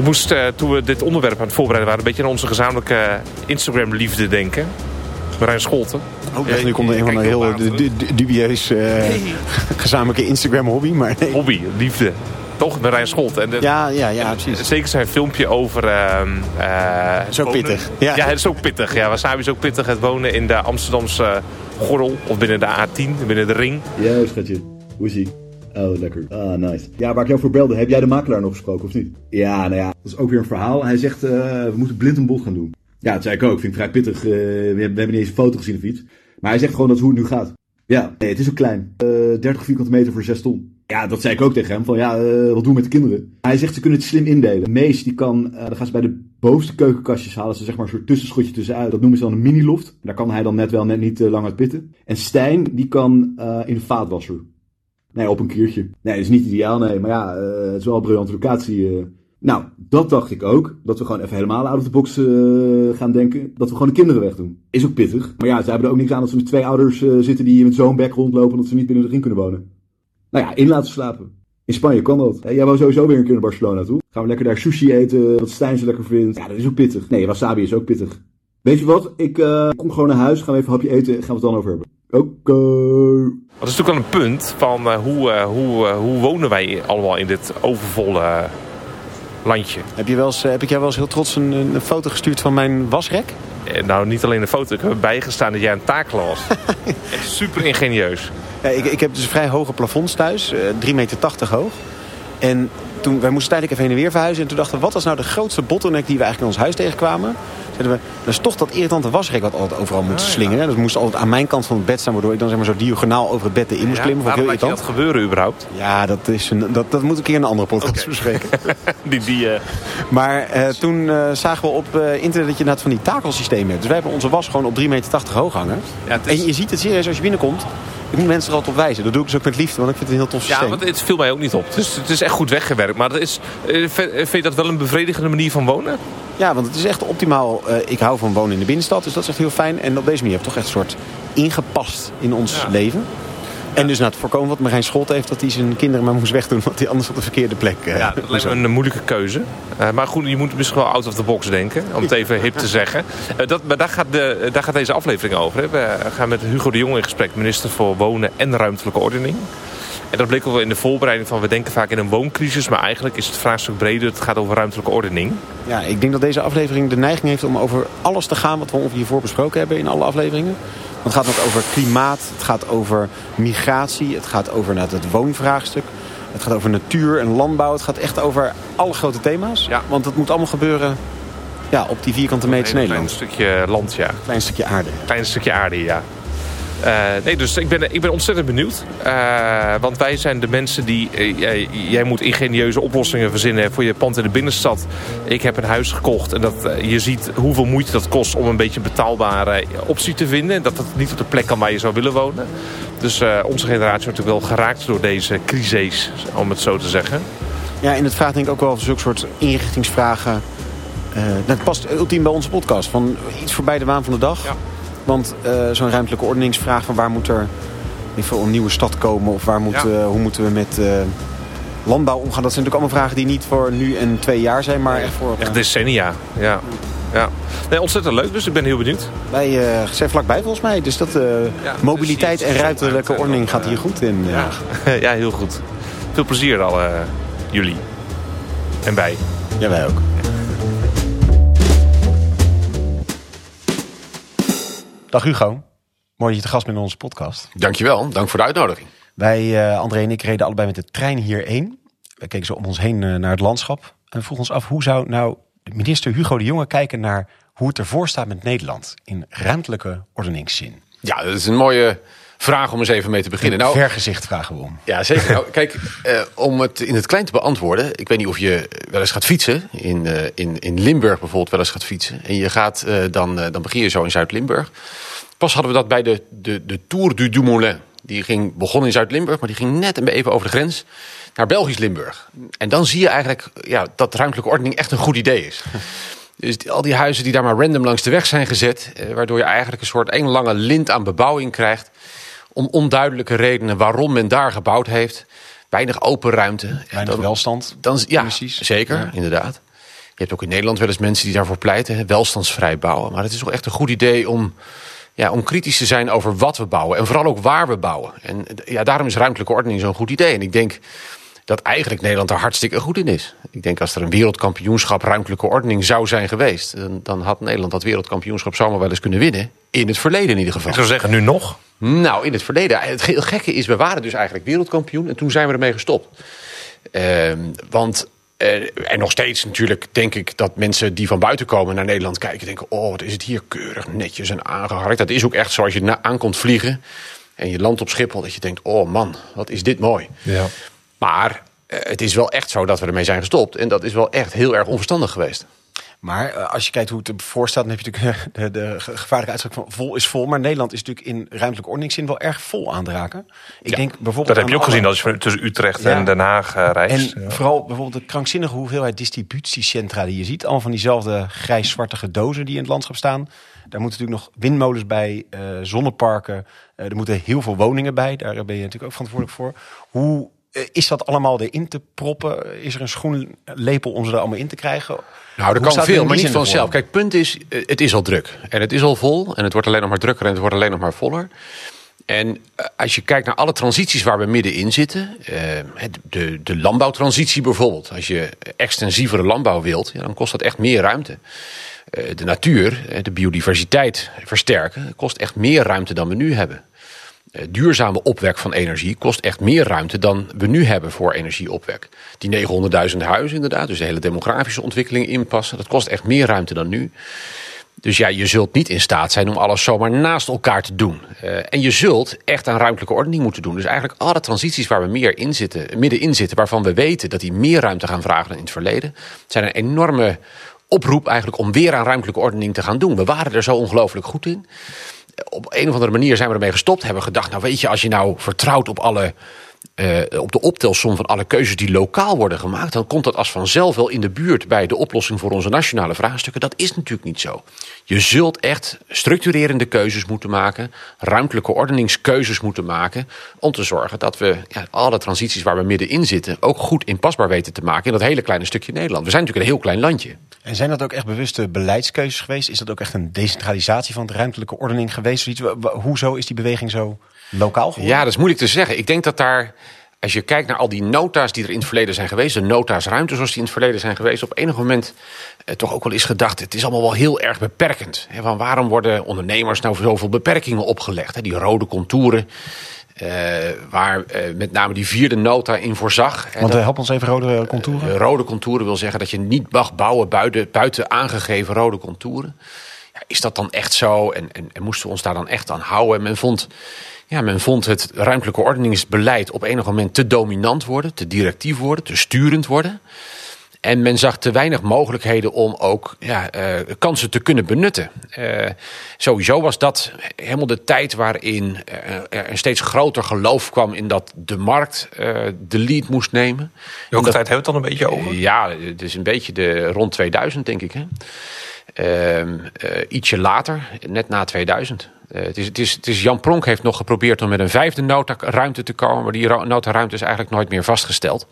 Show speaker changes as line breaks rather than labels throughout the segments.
Ik moest, uh, toen we dit onderwerp aan het voorbereiden waren... een beetje aan onze gezamenlijke Instagram-liefde denken. Marijn Scholten.
Oh, ik nu komt er een van een heel dubieus uh, gezamenlijke Instagram-hobby. Maar nee.
Hobby, liefde. Toch, Marijn Scholten. En de,
ja, ja, ja, precies.
Zeker zijn filmpje over... Uh,
uh, zo pittig.
Ja. ja, het is ook pittig. Ja, Wasabi is ook pittig. Het wonen in de Amsterdamse gordel. Of binnen de A10, binnen de ring.
Ja, schatje. Hoe is ie? Oh, lekker. Ah, nice. Ja, waar ik jou voor belde, heb jij de makelaar nog gesproken of niet? Ja, nou ja, dat is ook weer een verhaal. Hij zegt, uh, we moeten blind een bod gaan doen. Ja, dat zei ik ook. Vind ik vrij pittig. Uh, we, hebben niet eens een foto gezien of iets. Maar hij zegt gewoon dat hoe het nu gaat. Ja, nee, het is ook klein. Uh, 30 vierkante meter voor 6 ton. Ja, dat zei ik ook tegen hem. Van ja, wat doen we met de kinderen? Hij zegt ze kunnen het slim indelen. Mees die kan, dan gaan ze bij de bovenste keukenkastjes halen ze zeg maar een soort tussenschotje tussenuit. Dat noemen ze dan een mini-loft. Daar kan hij dan net wel net niet lang uit pitten. En Stijn die kan in de vaatwasser. Nee, op een kiertje. Nee, dat is niet ideaal, nee. Maar ja, uh, het is wel een briljante locatie. Uh. Nou, dat dacht ik ook. Dat we gewoon even helemaal out of the box uh, gaan denken. Dat we gewoon de kinderen wegdoen. Is ook pittig. Maar ja, ze hebben er ook niks aan dat ze met twee ouders zitten die met zo'n bek rondlopen. Dat ze niet binnen de ring kunnen wonen. Nou ja, in laten slapen. In Spanje kan dat. Jij wou sowieso weer een keer naar Barcelona toe. Gaan we lekker daar sushi eten, wat Stijn zo lekker vindt. Ja, dat is ook pittig. Nee, wasabi is ook pittig. Weet je wat? Ik kom gewoon naar huis, gaan we even een hapje eten en gaan we het dan over hebben. Oké.
Dat is natuurlijk wel een punt van uh, hoe, uh, hoe, uh, hoe wonen wij allemaal in dit overvolle landje.
Heb, je wel eens, heb ik jou wel eens heel trots een, een foto gestuurd van mijn wasrek?
nou, niet alleen een foto. Ik heb erbij gestaan dat jij een taak las. super ingenieus.
Ja, ik, ik heb dus vrij hoge plafonds thuis. 3,80 meter hoog. En toen, wij moesten tijdelijk even heen en weer verhuizen. En toen dachten we, wat was nou de grootste bottleneck die we eigenlijk in ons huis tegenkwamen? We, dat is toch dat irritante wasrek wat altijd overal moet oh, slingeren. Dat moest altijd aan mijn kant van het bed staan, waardoor ik dan zeg maar zo diagonaal over het bed in moest ja, klimmen.
Waarom laat je dat gebeuren überhaupt?
Ja, dat, is een, dat, dat moet ik een keer in een andere podcast okay. bespreken.
die, die, uh...
Maar uh, toen uh, zagen we op internet dat je net van die takelsystemen hebt. Dus wij hebben onze was gewoon op 3,80 meter hoog hangen. Ja, is... En je ziet het serieus als je binnenkomt. Ik moet mensen er altijd op wijzen. Dat doe ik dus ook met liefde, want ik vind het een heel tof systeem.
Ja, want het viel mij ook niet op. Dus het is echt goed weggewerkt. Maar dat is, vind je dat wel een bevredigende manier van wonen?
Ja, want het is echt optimaal. Uh, ik hou van wonen in de binnenstad, dus dat is echt heel fijn. En op deze manier heb je toch echt een soort ingepast in ons leven. En dus na het voorkomen wat Marijn Scholt heeft... dat hij zijn kinderen maar moest wegdoen... want hij anders op de verkeerde plek... Uh,
ja, dat lijkt me een moeilijke keuze. Uh, maar goed, je moet misschien wel out of the box denken. Om het even hip te zeggen. Uh, dat, maar daar gaat, de, daar gaat deze aflevering over. Hè. We gaan met Hugo de Jong in gesprek. Minister voor Wonen en Ruimtelijke Ordening. En dat bleek ook wel in de voorbereiding van... we denken vaak in een wooncrisis, maar eigenlijk is het vraagstuk breder. Het gaat over ruimtelijke ordening.
Ja, ik denk dat deze aflevering de neiging heeft om over alles te gaan... wat we hiervoor besproken hebben in alle afleveringen. Want het gaat over klimaat, het gaat over migratie... het gaat over nou, het woonvraagstuk... Het gaat over natuur en landbouw. Het gaat echt over alle grote thema's. Ja. Want het moet allemaal gebeuren ja, op die vierkante meters Nederland.
Een klein stukje land, ja.
Klein stukje aarde.
Klein stukje aarde, ja. Uh, nee, dus ik ben, ik ben ontzettend benieuwd. Uh, want wij zijn de mensen die... Uh, jij moet ingenieuze oplossingen verzinnen voor je pand in de binnenstad. Ik heb een huis gekocht en dat, je ziet hoeveel moeite dat kost... om een beetje een betaalbare optie te vinden. En dat het niet op de plek kan waar je zou willen wonen. Dus onze generatie wordt natuurlijk wel geraakt door deze crises, om het zo te zeggen.
Ja, en het vraagt denk ik ook wel zulke soort inrichtingsvragen... dat past ultiem bij onze podcast. Van iets voorbij de waan van de dag... Ja want uh, zo'n ruimtelijke ordeningsvraag van waar moet er voor een nieuwe stad komen... of waar moet, ja. uh, hoe moeten we met uh, landbouw omgaan. Dat zijn natuurlijk allemaal vragen die niet voor nu en twee jaar zijn, maar echt voor...
Echt decennia, ja. Ja. Nee, ontzettend leuk, dus ik ben heel benieuwd.
Wij zijn vlakbij volgens mij, dus dat ja, mobiliteit en ruimtelijke ordening gaat hier goed in.
Ja. ja, heel goed. Veel plezier al, jullie. En wij.
Ja, wij ook. Dag Hugo. Mooi dat je te gast bent in onze podcast.
Dankjewel, dank voor de uitnodiging.
Wij, uh, André en ik, reden allebei met de trein hierheen. We keken zo om ons heen uh, naar het landschap. En vroegen ons af, hoe zou nou minister Hugo de Jonge kijken naar hoe het ervoor staat met Nederland in ruimtelijke ordeningszin?
Ja, dat is een mooie vraag om eens even mee te beginnen.
Nou, vergezicht vragen we om.
Ja, zeker. nou, kijk, uh, om het in het klein te beantwoorden. Ik weet niet of je wel eens gaat fietsen. In, uh, in, in Limburg bijvoorbeeld wel eens gaat fietsen. En je gaat, uh, dan, dan begin je zo in Zuid-Limburg. Pas hadden we dat bij de, de, de Tour du Dumoulin. Die ging, begon in Zuid-Limburg, maar die ging net even over de grens naar Belgisch Limburg. En dan zie je eigenlijk ja, dat ruimtelijke ordening echt een goed idee is. Dus al die huizen die daar maar random langs de weg zijn gezet... Eh, waardoor je eigenlijk een soort één lange lint aan bebouwing krijgt... om onduidelijke redenen waarom men daar gebouwd heeft. Weinig open ruimte.
Weinig welstand.
Dan, ja, precies. zeker, inderdaad. Je hebt ook in Nederland wel eens mensen die daarvoor pleiten, hè, welstandsvrij bouwen. Maar het is toch echt een goed idee om, ja, om kritisch te zijn over wat we bouwen. En vooral ook waar we bouwen. En ja, daarom is ruimtelijke ordening zo'n goed idee. En ik denk dat eigenlijk Nederland er hartstikke goed in is. Ik denk als er een wereldkampioenschap ruimtelijke ordening zou zijn geweest... dan, dan had Nederland dat wereldkampioenschap zomaar wel eens kunnen winnen. In het verleden in ieder geval.
Ik zou zeggen, nu nog?
Nou, in het verleden. Het gekke is, we waren dus eigenlijk wereldkampioen... en toen zijn we ermee gestopt. Ehm, want en nog steeds natuurlijk denk ik dat mensen die van buiten komen naar Nederland kijken... denken, oh, wat is het hier keurig, netjes en aangeharkt. Dat is ook echt zoals je aankomt vliegen en je landt op Schiphol... dat je denkt, oh man, wat is dit mooi. Ja. Maar eh, het is wel echt zo dat we ermee zijn gestopt. En dat is wel echt heel erg onverstandig geweest.
Maar eh, als je kijkt hoe het ervoor staat, dan heb je natuurlijk de, de gevaarlijke uitspraak van vol is vol. Maar Nederland is natuurlijk in ruimtelijke ordeningszin wel erg vol aan te raken.
Ik denk bijvoorbeeld dat heb je ook gezien als je tussen Utrecht en Den Haag reist.
En vooral bijvoorbeeld de krankzinnige hoeveelheid distributiecentra die je ziet. Allemaal van diezelfde grijs-zwartige dozen die in het landschap staan. Daar moeten natuurlijk nog windmolens bij, uh, zonneparken. er moeten heel veel woningen bij. Daar ben je natuurlijk ook verantwoordelijk voor. Hoe eh, is dat allemaal erin te proppen? Is er een schoenlepel om ze er allemaal in te krijgen?
Nou, er kan veel, maar niet vanzelf. Kijk, het punt is, eh, het is al druk. En het is al vol. En het wordt alleen nog maar drukker en het wordt alleen nog maar voller. En eh, als je kijkt naar alle transities waar we middenin zitten, de, de landbouwtransitie bijvoorbeeld. Als je extensievere landbouw wilt, dan kost dat echt meer ruimte. De natuur, de biodiversiteit versterken, kost echt meer ruimte dan we nu hebben. Eh, duurzame opwek van energie kost echt meer ruimte dan we nu hebben voor energieopwek. Die 900.000 huizen inderdaad, dus de hele demografische ontwikkeling inpassen, dat kost echt meer ruimte dan nu. Dus ja, je zult niet in staat zijn om alles zomaar naast elkaar te doen. Uh, en je zult echt aan ruimtelijke ordening moeten doen. Dus eigenlijk alle transities waar we meer in zitten, middenin zitten, waarvan we weten dat die meer ruimte gaan vragen dan in het verleden, zijn een enorme oproep eigenlijk om weer aan ruimtelijke ordening te gaan doen. We waren er zo ongelooflijk goed in op een of andere manier zijn we ermee gestopt. Hebben gedacht, nou weet je, als je nou vertrouwt op alle uh, op de optelsom van alle keuzes die lokaal worden gemaakt, dan komt dat als vanzelf wel in de buurt bij de oplossing voor onze nationale vraagstukken. Dat is natuurlijk niet zo. Je zult echt structurerende keuzes moeten maken, ruimtelijke ordeningskeuzes moeten maken, om te zorgen dat we ja, alle transities waar we middenin zitten ook goed inpasbaar weten te maken in dat hele kleine stukje Nederland. We zijn natuurlijk een heel klein landje.
En zijn dat ook echt bewuste beleidskeuzes geweest? Is dat ook echt een decentralisatie van de ruimtelijke ordening geweest? Hoezo is die beweging zo lokaal geworden?
Ja, dat is moeilijk te zeggen. Ik denk dat daar, als je kijkt naar al die nota's die er in het verleden zijn geweest, de nota's ruimte zoals die in het verleden zijn geweest, op enig moment eh, toch ook wel is gedacht, het is allemaal wel heel erg beperkend. Hè, van waarom worden ondernemers nou zoveel beperkingen opgelegd? Die rode contouren. Uh, waar uh, met name die vierde nota in voorzag.
Want uh, help ons even rode contouren.
rode contouren wil zeggen dat je niet mag bouwen buiten, buiten aangegeven rode contouren. Ja, is dat dan echt zo? En, en, en moesten we ons daar dan echt aan houden? En men vond ja, men vond het ruimtelijke ordeningsbeleid op enig moment te dominant worden, te directief worden, te sturend worden. En men zag te weinig mogelijkheden om ook ja, uh, kansen te kunnen benutten. Uh, sowieso was dat helemaal de tijd waarin uh, er een steeds groter geloof kwam in dat de markt de lead moest nemen.
Welke dat, tijd hebben we het dan een beetje over?
Ja, het is een beetje de rond 2000 denk ik. Hè? Ehm, ietsje later, net na 2000. Uh, het, is, het, is, het is Jan Pronk heeft nog geprobeerd om met een vijfde notaruimte te komen. Maar die notaruimte is eigenlijk nooit meer vastgesteld.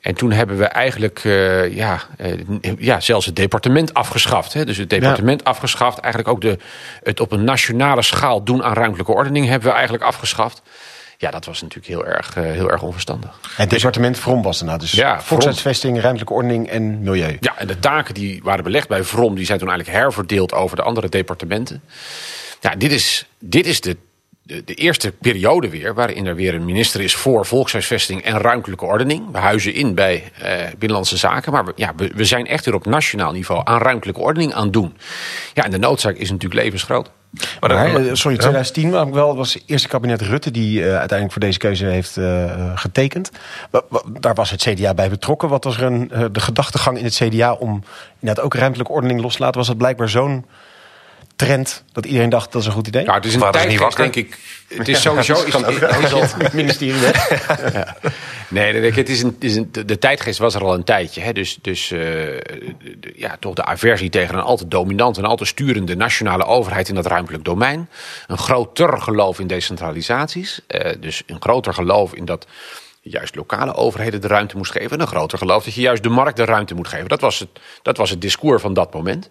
En toen hebben we eigenlijk uh, ja, uh, ja, zelfs het departement afgeschaft. Hè. Dus het departement ja. afgeschaft. Eigenlijk ook de, het op een nationale schaal doen aan ruimtelijke ordening hebben we eigenlijk afgeschaft. Ja, dat was natuurlijk heel erg, uh, heel erg onverstandig.
Het departement VROM was daarna. Dus ja, volkshuisvesting, ruimtelijke ordening en milieu.
Ja, en de taken die waren belegd bij VROM... die zijn toen eigenlijk herverdeeld over de andere departementen. Ja, dit is, dit is de, de, de, eerste periode weer waarin er weer een minister is voor volkshuisvesting en ruimtelijke ordening. We huizen in bij uh, Binnenlandse Zaken, maar we, ja, we, we, zijn echt weer op nationaal niveau aan ruimtelijke ordening aan doen. Ja, en de noodzaak is natuurlijk levensgroot.
Maar, maar eh, sorry, 2010 was wel was het eerste kabinet Rutte die uh, uiteindelijk voor deze keuze heeft uh, getekend. Daar was het CDA bij betrokken. Wat was er een, de gedachtegang in het CDA om inderdaad ook ruimtelijke ordening los te laten? Was dat blijkbaar zo'n trend dat iedereen dacht dat is een goed idee?
Ja, het is een tijdgeest, denk ik. Het is sowieso... is,
is, is het ministerie
ja. Nee, het is een, is een, de tijdgeest was er al een tijdje. Hè. Dus, dus uh, de, ja, toch de aversie tegen een al te dominante en al te sturende nationale overheid in dat ruimtelijk domein. Een groter geloof in decentralisaties. Uh, dus een groter geloof in dat juist lokale overheden de ruimte moest geven. En een groter geloof dat je juist de markt de ruimte moet geven. Dat was het, dat was het discours van dat moment.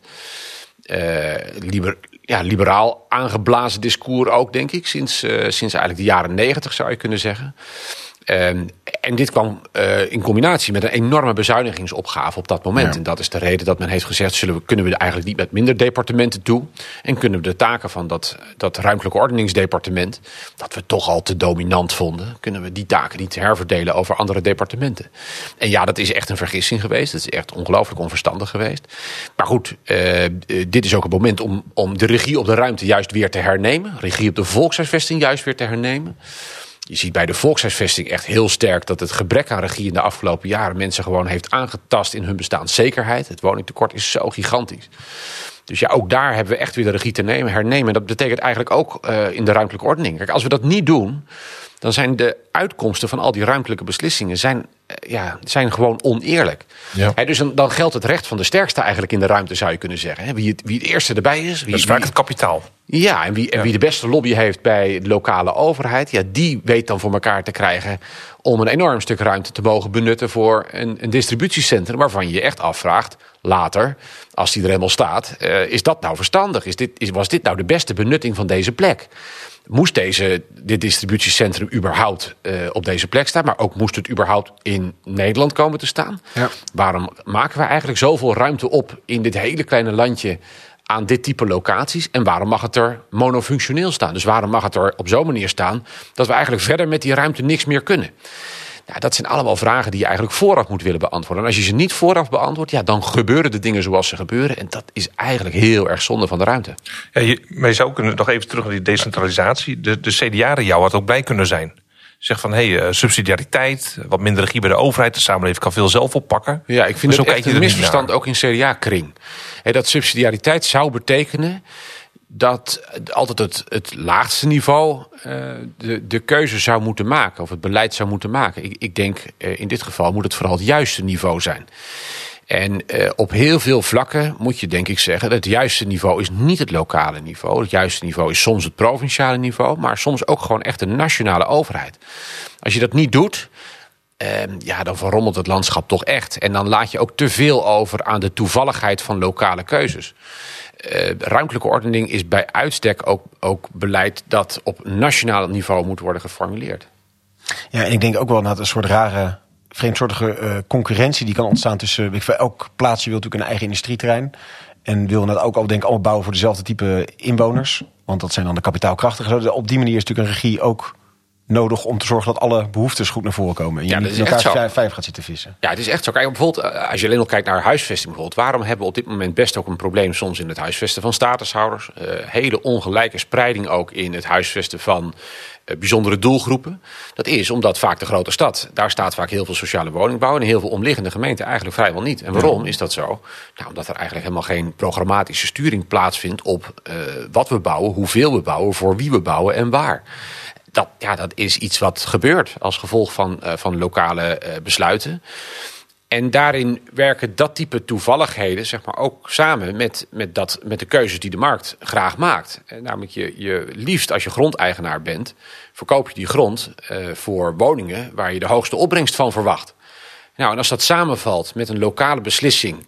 Liber, ja, liberaal aangeblazen discours ook, denk ik. Sinds, uh, sinds eigenlijk de jaren negentig zou je kunnen zeggen. Ehm, en dit kwam uh, in combinatie met een enorme bezuinigingsopgave op dat moment. Ja. En dat is de reden dat men heeft gezegd... Zullen we, kunnen we eigenlijk niet met minder departementen toe... en kunnen we de taken van dat, dat ruimtelijke ordeningsdepartement... dat we toch al te dominant vonden... kunnen we die taken niet herverdelen over andere departementen. En ja, dat is echt een vergissing geweest. Dat is echt ongelooflijk onverstandig geweest. Maar goed, uh, dit is ook het moment om, om de regie op de ruimte juist weer te hernemen. Regie op de volkshuisvesting juist weer te hernemen. Je ziet bij de volkshuisvesting echt heel sterk dat het gebrek aan regie in de afgelopen jaren mensen gewoon heeft aangetast in hun bestaanszekerheid. Het woningtekort is zo gigantisch. Dus ja, ook daar hebben we echt weer de regie te nemen, hernemen. Dat betekent eigenlijk ook uh, in de ruimtelijke ordening. Kijk, als we dat niet doen, dan zijn de uitkomsten van al die ruimtelijke beslissingen zijn, uh, ja, zijn gewoon oneerlijk. Ja. He, dus dan, dan, geldt het recht van de sterkste eigenlijk in de ruimte, zou je kunnen zeggen. He, wie, het, wie het eerste erbij is. Wie,
dat is vaak het kapitaal.
Ja, en wie, en wie de beste lobby heeft bij de lokale overheid, ja, die weet dan voor elkaar te krijgen om een enorm stuk ruimte te mogen benutten voor een, een distributiecentrum waarvan je je echt afvraagt later, als die er helemaal staat, uh, is dat nou verstandig? Is dit, is, was dit nou de beste benutting van deze plek? Moest deze, dit distributiecentrum überhaupt uh, op deze plek staan, maar ook moest het überhaupt in Nederland komen te staan? Ja. Waarom maken we eigenlijk zoveel ruimte op in dit hele kleine landje aan dit type locaties? En waarom mag het er monofunctioneel staan? Dus waarom mag het er op zo'n manier staan dat we eigenlijk verder met die ruimte niks meer kunnen? Ja, dat zijn allemaal vragen die je eigenlijk vooraf moet willen beantwoorden. En als je ze niet vooraf beantwoordt, ja, dan gebeuren de dingen zoals ze gebeuren. En dat is eigenlijk heel erg zonde van de ruimte.
Ja, je, maar je zou kunnen nog even terug naar die decentralisatie. De, de CDA jou had ook blij kunnen zijn. Zeg van, hé, hey, subsidiariteit, wat minder regie bij de overheid. De samenleving kan veel zelf oppakken.
Ja, ik vind dus het echt een misverstand ook in CDA-kring. Dat subsidiariteit zou betekenen dat altijd het, het laagste niveau uh, de, de keuze zou moeten maken. Of het beleid zou moeten maken. Ik, ik denk uh, in dit geval moet het vooral het juiste niveau zijn. En uh, op heel veel vlakken moet je denk ik zeggen... dat het juiste niveau is niet het lokale niveau. Het juiste niveau is soms het provinciale niveau... maar soms ook gewoon echt de nationale overheid. Als je dat niet doet... Uh, ja, dan verrommelt het landschap toch echt. En dan laat je ook te veel over aan de toevalligheid van lokale keuzes. Uh, ruimtelijke ordening is bij uitstek ook, ook beleid dat op nationaal niveau moet worden geformuleerd.
Ja, en ik denk ook wel dat een soort rare, vreemdsoortige uh, concurrentie die kan ontstaan tussen. Ik, elk plaatsje wil natuurlijk een eigen industrieterrein. En wil dat ook al denk allemaal bouwen voor dezelfde type inwoners. Want dat zijn dan de kapitaalkrachtigen. Op die manier is natuurlijk een regie ook nodig om te zorgen dat alle behoeftes goed naar voren komen. En je ja, niet in elkaar vijf gaat zitten vissen.
Ja, het is echt zo. Kijk, bijvoorbeeld, eh, als je alleen al kijkt naar huisvesting bijvoorbeeld. Waarom hebben we op dit moment best ook een probleem soms in het huisvesten van statushouders? Uh, hele ongelijke spreiding ook in het huisvesten van uh, bijzondere doelgroepen. Dat is omdat vaak de grote stad, daar staat vaak heel veel sociale woningbouw... en heel veel omliggende gemeenten eigenlijk vrijwel niet. En waarom is dat zo? Nou, omdat er eigenlijk helemaal geen programmatische sturing plaatsvindt... op uh, wat we bouwen, hoeveel we bouwen, voor wie we bouwen en waar dat, ja, dat is iets wat gebeurt als gevolg van, uh, van lokale uh, besluiten. En daarin werken dat type toevalligheden zeg maar, ook samen met, met, dat, met de keuzes die de markt graag maakt. En namelijk je, je liefst als je grondeigenaar bent, verkoop je die grond uh, voor woningen waar je de hoogste opbrengst van verwacht. Nou, en als dat samenvalt met een lokale beslissing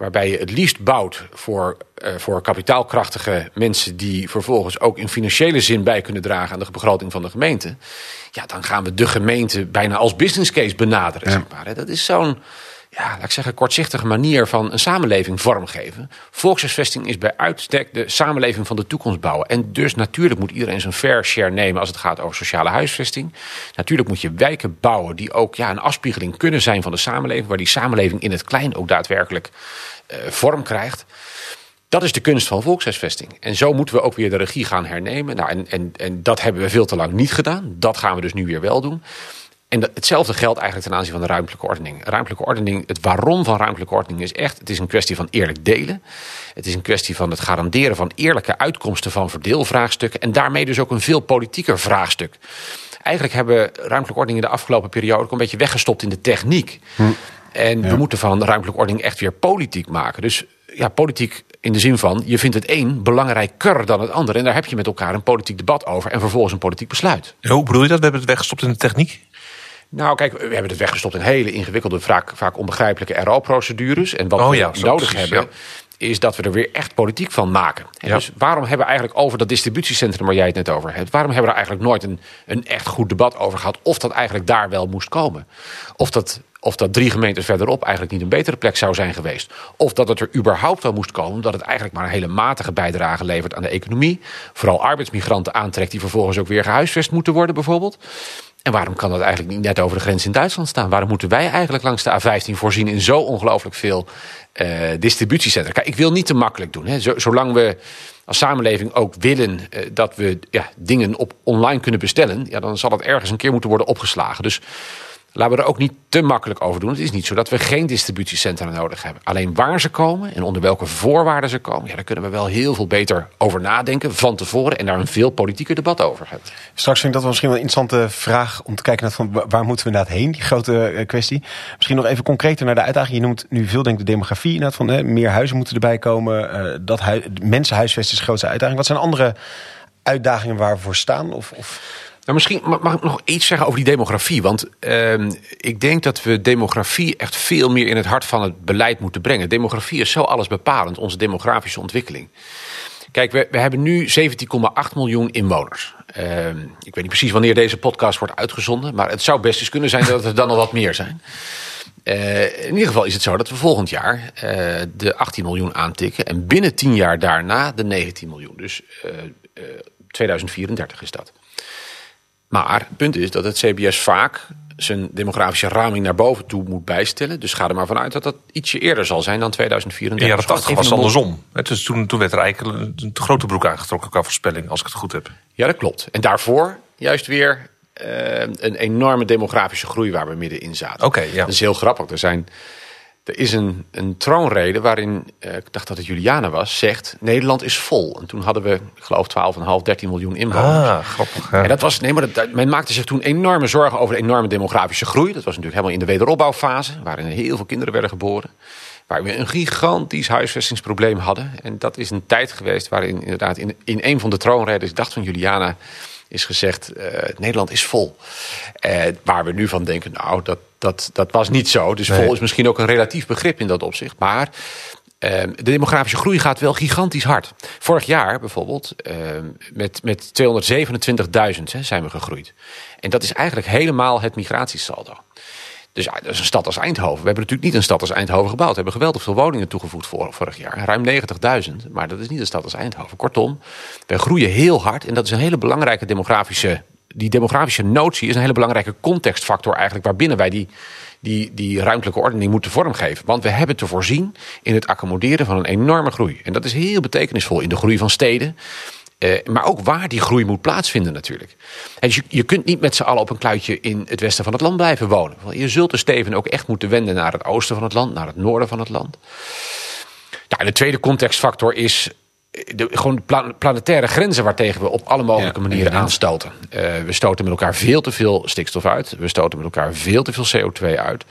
waarbij je het liefst bouwt voor, uh, voor kapitaalkrachtige mensen die vervolgens ook in financiële zin bij kunnen dragen aan de begroting van de gemeente. Ja, dan gaan we de gemeente bijna als business case benaderen. Ja. Zeg maar. Dat is zo'n, ja, laat ik zeggen, kortzichtige manier van een samenleving vormgeven. Volkshuisvesting is bij uitstek de samenleving van de toekomst bouwen. En dus natuurlijk moet iedereen zijn fair share nemen als het gaat over sociale huisvesting. Natuurlijk moet je wijken bouwen die ook ja, een afspiegeling kunnen zijn van de samenleving. Waar die samenleving in het klein ook daadwerkelijk uh, vorm krijgt. Dat is de kunst van volkshuisvesting. En zo moeten we ook weer de regie gaan hernemen. Nou, en, en, en dat hebben we veel te lang niet gedaan. Dat gaan we dus nu weer wel doen. En dat, hetzelfde geldt eigenlijk ten aanzien van de ruimtelijke ordening. Ruimtelijke ordening, het waarom van ruimtelijke ordening is echt... het is een kwestie van eerlijk delen. Het is een kwestie van het garanderen van eerlijke uitkomsten van verdeelvraagstukken... en daarmee dus ook een veel politieker vraagstuk. Eigenlijk hebben ruimtelijke ordening in de afgelopen periode... ook een beetje weggestopt in de techniek. Hm. En ja. we moeten van ruimtelijke ordening echt weer politiek maken. Dus ja, politiek in de zin van, je vindt het een belangrijker dan het ander. En daar heb je met elkaar een politiek debat over en vervolgens een politiek besluit.
hoe bedoel je dat? We hebben het weggestopt in de techniek?
Nou, kijk, we hebben het weggestopt in hele ingewikkelde, vaak, vaak onbegrijpelijke RO-procedures. En wat
Oh
we
ja,
nodig
precies,
hebben,
ja.
is dat we er weer echt politiek van maken.
Ja.
Dus waarom hebben we eigenlijk over dat distributiecentrum waar jij het net over hebt... waarom hebben we er eigenlijk nooit een, een echt goed debat over gehad... of dat eigenlijk daar wel moest komen? Of dat, of dat drie gemeentes verderop eigenlijk niet een betere plek zou zijn geweest? Of dat het er überhaupt wel moest komen... omdat het eigenlijk maar een hele matige bijdrage levert aan de economie... vooral arbeidsmigranten aantrekt die vervolgens ook weer gehuisvest moeten worden bijvoorbeeld... En waarom kan dat eigenlijk niet net over de grens in Duitsland staan? Waarom moeten wij eigenlijk langs de A15 voorzien in zo ongelooflijk veel eh, distributiecentra? Kijk, ik wil niet te makkelijk doen. Hè. Zo- Zolang we als samenleving ook willen eh, dat we ja, dingen op online kunnen bestellen, ja, dan zal het ergens een keer moeten worden opgeslagen. Dus laten we er ook niet te makkelijk over doen. Het is niet zo dat we geen distributiecentra nodig hebben. Alleen waar ze komen en onder welke voorwaarden ze komen, ja, daar kunnen we wel heel veel beter over nadenken van tevoren en daar een veel politieker debat over hebben.
Straks vind ik dat wel misschien wel een interessante vraag om te kijken naar van wa- waar moeten we inderdaad heen, die grote eh, kwestie. Misschien nog even concreter naar de uitdaging. Je noemt nu veel denk de demografie inderdaad van hè, meer huizen moeten erbij komen. eh, dat is de grootste uitdaging. Wat zijn andere uitdagingen waar we voor staan? Of, of...
Nou, misschien ma- mag ik nog iets zeggen over die demografie. Want ehm, ik denk dat we demografie echt veel meer in het hart van het beleid moeten brengen. Demografie is zo allesbepalend, onze demografische ontwikkeling. Kijk, we, we hebben nu 17,8 miljoen inwoners. Ehm, ik weet niet precies wanneer deze podcast wordt uitgezonden. Maar het zou best eens kunnen zijn dat er dan al wat meer zijn. Eh, in ieder geval is het zo dat we volgend jaar eh, de 18 miljoen aantikken. En binnen 10 jaar daarna de 19 miljoen. Dus eh, eh, 2034 is dat. Maar het punt is dat het CBS vaak zijn demografische raming naar boven toe moet bijstellen. Dus ga er maar vanuit dat dat ietsje eerder zal zijn dan
In
2034.
de jaren
Dus
80
even
was het andersom. Dus toen, toen werd er eigenlijk een, een te grote broek aangetrokken qua voorspelling, als ik het goed heb.
Ja, dat klopt. En daarvoor juist weer eh, een enorme demografische groei waar we middenin zaten.
Oké, ja.
Dat is heel grappig. Er, zijn, er is een, een troonrede waarin, eh, ik dacht dat het Juliana was, zegt... Nederland is vol. En toen hadden we, ik geloof, 12,5, 13 miljoen inwoners.
Ah, grappig. Ja.
En dat was, nee, maar dat, men maakte zich toen enorme zorgen over de enorme demografische groei. Dat was natuurlijk helemaal in de wederopbouwfase, waarin heel veel kinderen werden geboren. Waar we een gigantisch huisvestingsprobleem hadden. En dat is een tijd geweest waarin inderdaad in, in een van de troonreden, ik dacht van Juliana, is gezegd: eh, Nederland is vol. Eh, waar we nu van denken, nou, dat, dat, dat was niet zo. Dus vol is misschien ook een relatief begrip in dat opzicht. Maar eh, de demografische groei gaat wel gigantisch hard. Vorig jaar bijvoorbeeld eh, met, met 227.000 hè, zijn we gegroeid. En dat is eigenlijk helemaal het migratiesaldo. Dus ja, dat is een stad als Eindhoven. We hebben natuurlijk niet een stad als Eindhoven gebouwd. We hebben geweldig veel woningen toegevoegd voor, vorig jaar. Ruim 90.000. Maar dat is niet een stad als Eindhoven. Kortom, wij groeien heel hard. En dat is een hele belangrijke demografische... Die demografische notie is een hele belangrijke contextfactor eigenlijk... waarbinnen wij die, die, die ruimtelijke ordening moeten vormgeven. Want we hebben te voorzien in het accommoderen van een enorme groei. En dat is heel betekenisvol in de groei van steden... Eh, maar ook waar die groei moet plaatsvinden natuurlijk. En dus je, je kunt niet met z'n allen op een kluitje in het westen van het land blijven wonen. Want je zult de steven ook echt moeten wenden naar het oosten van het land, naar het noorden van het land. Ja, de tweede contextfactor is de, gewoon pla- planetaire grenzen waartegen we op alle mogelijke
Ja,
manieren aanstoten. Eh, we stoten met elkaar veel te veel stikstof uit. We stoten met elkaar veel te veel CO2 uit.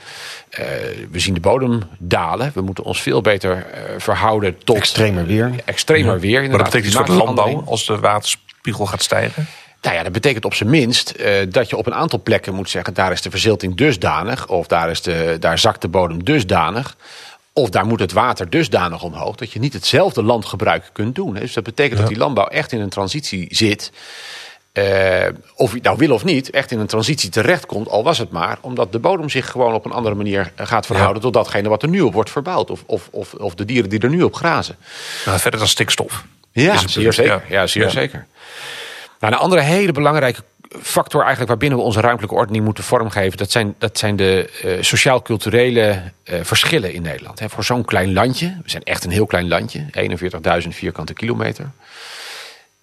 Eh, we zien de bodem dalen. We moeten ons veel beter eh, verhouden tot
Extremer weer.
extremer weer.
Maar dat
inderdaad.
betekent iets voor de landbouw als de waterspiegel gaat stijgen.
Nou ja, dat betekent op zijn minst eh, dat je op een aantal plekken moet zeggen... daar is de verzilting dusdanig, of daar, is de, daar zakt de bodem dusdanig... of daar moet het water dusdanig omhoog... dat je niet hetzelfde landgebruik kunt doen. Dus dat betekent dat die landbouw echt in een transitie zit... eh, of je nou wil of niet, echt in een transitie terechtkomt... al was het maar omdat de bodem zich gewoon op een andere manier eh, gaat verhouden... tot datgene wat er nu op wordt verbouwd. Of, of, of, of de dieren die er nu op grazen.
Nou, verder dan stikstof.
Ja, zeer zeker.
ja.
Ja, zeer
Ja.
zeker. Nou, een andere hele belangrijke factor eigenlijk waarbinnen we onze ruimtelijke ordening moeten vormgeven, dat zijn, dat zijn de eh, sociaal-culturele eh, verschillen in Nederland. Hè, voor zo'n klein landje, we zijn echt een heel klein landje, 41.000 vierkante kilometer. Er